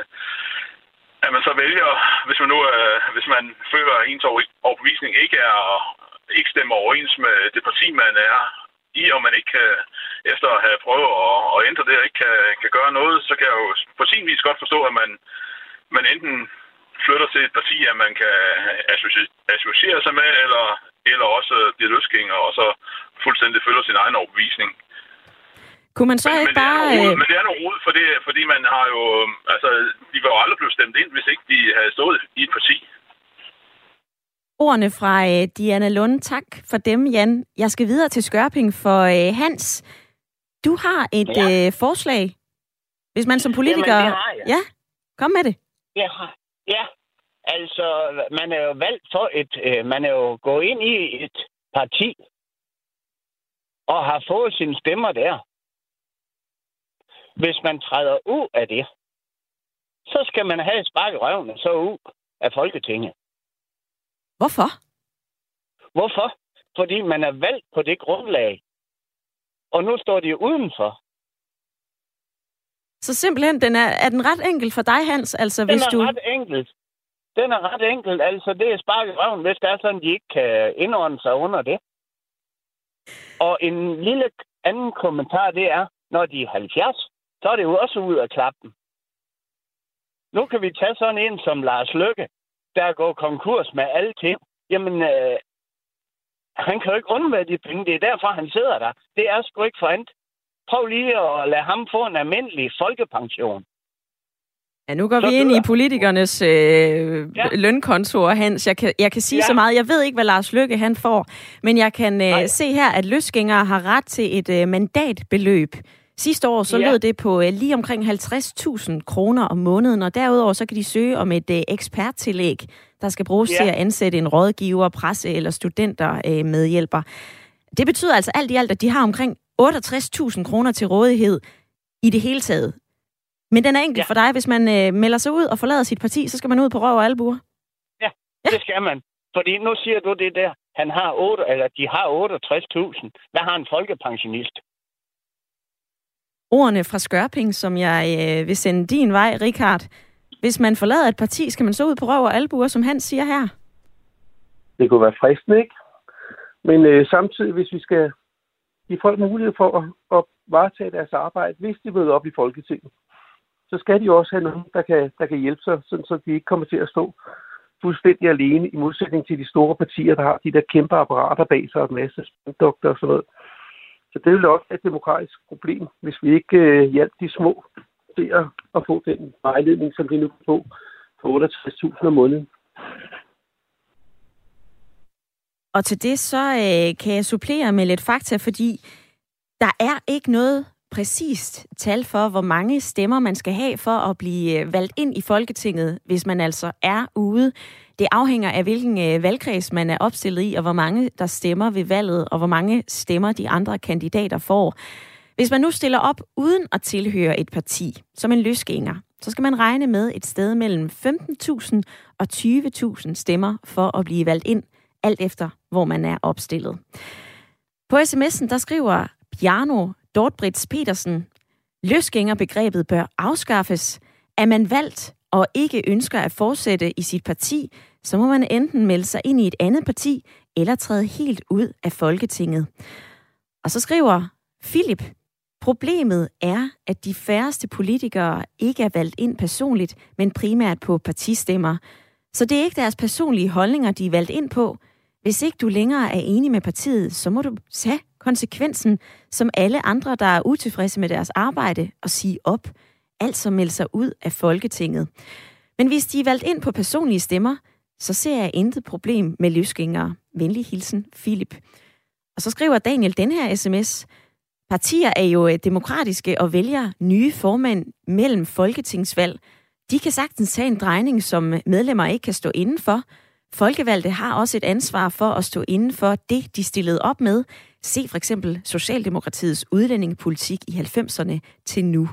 Speaker 9: at man så vælger, hvis man nu øh, hvis man føler, at ens overbevisning ikke er ikke stemmer overens med det parti, man er i, og man ikke kan, efter at have prøvet at, at ændre det, og ikke kan, kan gøre noget, så kan jeg jo på sin vis godt forstå, at man, man enten flytter til et parti, at man kan associere sig med, eller, eller også bliver løsgænger, og så fuldstændig følger sin egen overbevisning.
Speaker 1: Kunne man så
Speaker 9: men,
Speaker 1: ikke
Speaker 9: men
Speaker 1: bare...
Speaker 9: Det er noget,
Speaker 1: øh,
Speaker 9: men det er noget rod, for det, fordi man har jo... øh, Altså, de var jo aldrig blevet stemt ind, hvis ikke de havde stået i et parti.
Speaker 1: Ordene fra øh, Diana Lund. Tak for dem, Jan. Jeg skal videre til Skørping for øh, Hans. Du har et
Speaker 10: Ja.
Speaker 1: øh, forslag. Hvis man som politiker...
Speaker 10: Jamen, det har jeg.
Speaker 1: Ja, kom med det.
Speaker 10: Ja, ja. Altså, man er jo valgt for et... Øh, man er jo gået ind i et parti og har fået sine stemmer der. Hvis man træder ud af det, så skal man have et spark i røven og så ud af Folketinget.
Speaker 1: Hvorfor?
Speaker 10: Hvorfor? Fordi man er valgt på det grundlag. Og nu står de udenfor.
Speaker 1: Så simpelthen, den er, er den ret enkel for dig, Hans? Altså,
Speaker 10: Den
Speaker 1: hvis
Speaker 10: er
Speaker 1: du...
Speaker 10: ret enkelt. Den er ret enkelt. Altså, det er spark i røven, hvis det er sådan, de ikke kan indordne sig under det. Og en lille anden kommentar, det er, når de er 70, så er det jo også ud af klappen. Nu kan vi tage sådan en som Lars Løkke, der går konkurs med alle ting. Jamen, øh, han kan jo ikke undvære de penge. Det er derfor, han sidder der. Det er sgu ikke for andet. Prøv lige at lade ham få en almindelig folkepension.
Speaker 1: Ja, nu går
Speaker 10: Så
Speaker 1: vi ind i politikernes øh, ja. lønkontor, Hans. Jeg kan, jeg kan sige ja.
Speaker 10: Ja.
Speaker 1: så meget. Jeg ved ikke, hvad Lars Lykke han får, men jeg kan øh, se her, at løsgængere har ret til et øh, mandatbeløb. Sidste år så ja.
Speaker 10: Ja.
Speaker 1: lød det på øh, lige omkring 50.000 kroner om måneden, og derudover så kan de søge om et øh, eksperttillæg, der skal bruges ja.
Speaker 10: Ja.
Speaker 1: til at ansætte en rådgiver, presse eller studenter øh, medhjælper. Det betyder altså alt i alt, at de har omkring 68.000 kroner til rådighed i det hele taget. Men den er enkelt ja.
Speaker 10: Ja.
Speaker 1: for dig. Hvis man øh, melder sig ud og forlader sit parti, så skal man ud på røv og albuer.
Speaker 10: Ja, det skal man. Fordi nu siger du det der, han har 8, eller de har 68.000. Hvad har en folkepensionist?
Speaker 1: Ordene fra Skørping, som jeg øh, vil sende din vej, Richard. Hvis man forlader et parti, skal man så ud på røv og albuer, som han siger her.
Speaker 3: Det kunne være fristende, ikke? Men øh, samtidig, hvis vi skal give folk mulighed for at, at varetage deres arbejde, hvis de møder op i Folketinget, så skal de også have nogen, der kan, der kan hjælpe sig, sådan, så de ikke kommer til at stå fuldstændig alene, i modsætning til de store partier, der har de der kæmpe apparater bag sig, og en masse spændokter og sådan noget. Så det ville også være et demokratisk problem, hvis vi ikke øh, hjælper de små til at, at få den vejledning, som de nu kan få på 68.000 om måneden.
Speaker 1: Og til det så øh, kan jeg supplere med lidt fakta, fordi der er ikke noget præcist tal for, hvor mange stemmer man skal have for at blive øh, valgt ind i Folketinget, hvis man altså er ude. Det afhænger af, hvilken øh, valgkreds man er opstillet i, og hvor mange der stemmer ved valget, og hvor mange stemmer de andre kandidater får. Hvis man nu stiller op uden at tilhøre et parti, som en løsgænger, så skal man regne med et sted mellem 15.000 og 20.000 stemmer for at blive valgt ind, alt efter hvor man er opstillet. På sms'en der skriver Bjarno Dortbrits Petersen, løsgængerbegrebet bør afskaffes. Er man valgt og ikke ønsker at fortsætte i sit parti, så må man enten melde sig ind i et andet parti, eller træde helt ud af Folketinget. Og så skriver Philip, problemet er, at de færreste politikere ikke er valgt ind personligt, men primært på partistemmer. Så det er ikke deres personlige holdninger, de er valgt ind på. Hvis ikke du længere er enig med partiet, så må du tage konsekvensen, som alle andre, der er utilfredse med deres arbejde, og sige op. Altså melde sig ud af Folketinget. Men hvis de er valgt ind på personlige stemmer, så ser jeg intet problem med løsgængere. Venlig hilsen, Philip. Og så skriver Daniel den her sms. Partier er jo øh, demokratiske og vælger nye formand mellem folketingsvalg. De kan sagtens tage en drejning, som øh, medlemmer ikke kan stå inden for. Folkevalgte har også et ansvar for at stå inden for det, de stillede op med. Se for eksempel Socialdemokratiets udlændingepolitik i 90'erne til nu.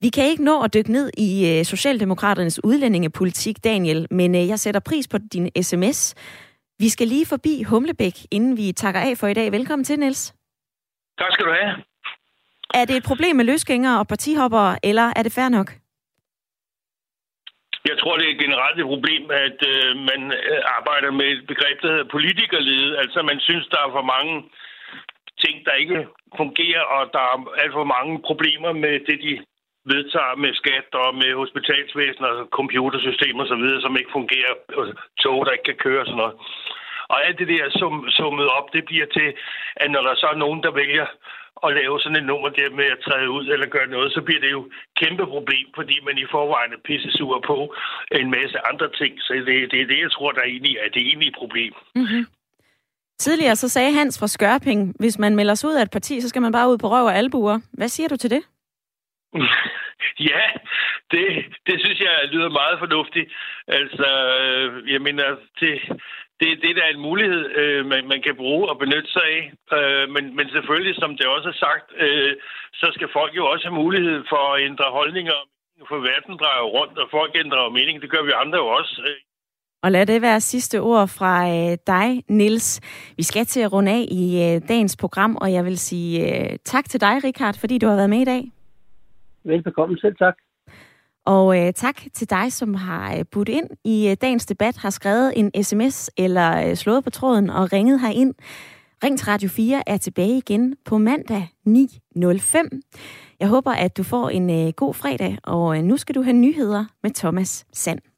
Speaker 1: Vi kan ikke nå at dykke ned i øh, Socialdemokraternes udlændingepolitik, Daniel, men øh, jeg sætter pris på din sms. Vi skal lige forbi Humlebæk, inden vi takker af for i dag. Velkommen til, Niels.
Speaker 6: Tak skal du have.
Speaker 1: Er det et problem med løsgængere og partihoppere, eller er det fair nok?
Speaker 6: Jeg tror, det er generelt et problem, at øh, man øh, arbejder med et begreb, der hedder politikerlede. Altså, man synes, der er for mange ting, der ikke fungerer, og der er alt for mange problemer med det, de vedtager med skat og med hospitalsvæsen og computersystemer og videre, som ikke fungerer, og tog, der ikke kan køre og sådan noget.
Speaker 11: Og alt det der sum, summet op, det bliver til, at når der så er nogen, der vælger at lave sådan et nummer der med at træde ud eller gøre noget, så bliver det jo kæmpe problem, fordi man i forvejen er pisse sur på en masse andre ting. Så det, det er det, jeg tror, der egentlig er det egentlige problem.
Speaker 1: Mm-hmm. Tidligere så sagde Hans fra Skørping, hvis man melder sig ud af et parti, så skal man bare ud på røv og albuer. Hvad siger du til det?
Speaker 11: ja, det, det synes jeg lyder meget fornuftigt. Altså, øh, jeg mener, det, det, det der er en mulighed, øh, man, man kan bruge og benytte sig af. Øh, men, men selvfølgelig, som det også er sagt, øh, så skal folk jo også have mulighed for at ændre holdninger. For verden drejer rundt, og folk ændrer mening. Det gør vi andre jo også. Øh.
Speaker 1: Og lad det være sidste ord fra øh, dig, Nils. Vi skal til at runde af i øh, dagens program, og jeg vil sige øh, tak til dig, Richard, fordi du har været med i dag.
Speaker 3: Velbekomme selv, tak.
Speaker 1: Og øh, tak til dig, som har øh, budt ind i øh, dagens debat, har skrevet en sms eller øh, slået på tråden og ringet herind. Ring til Radio 4 er tilbage igen på mandag 9.05. Jeg håber, at du får en øh, god fredag, og øh, nu skal du have nyheder med Thomas Sand.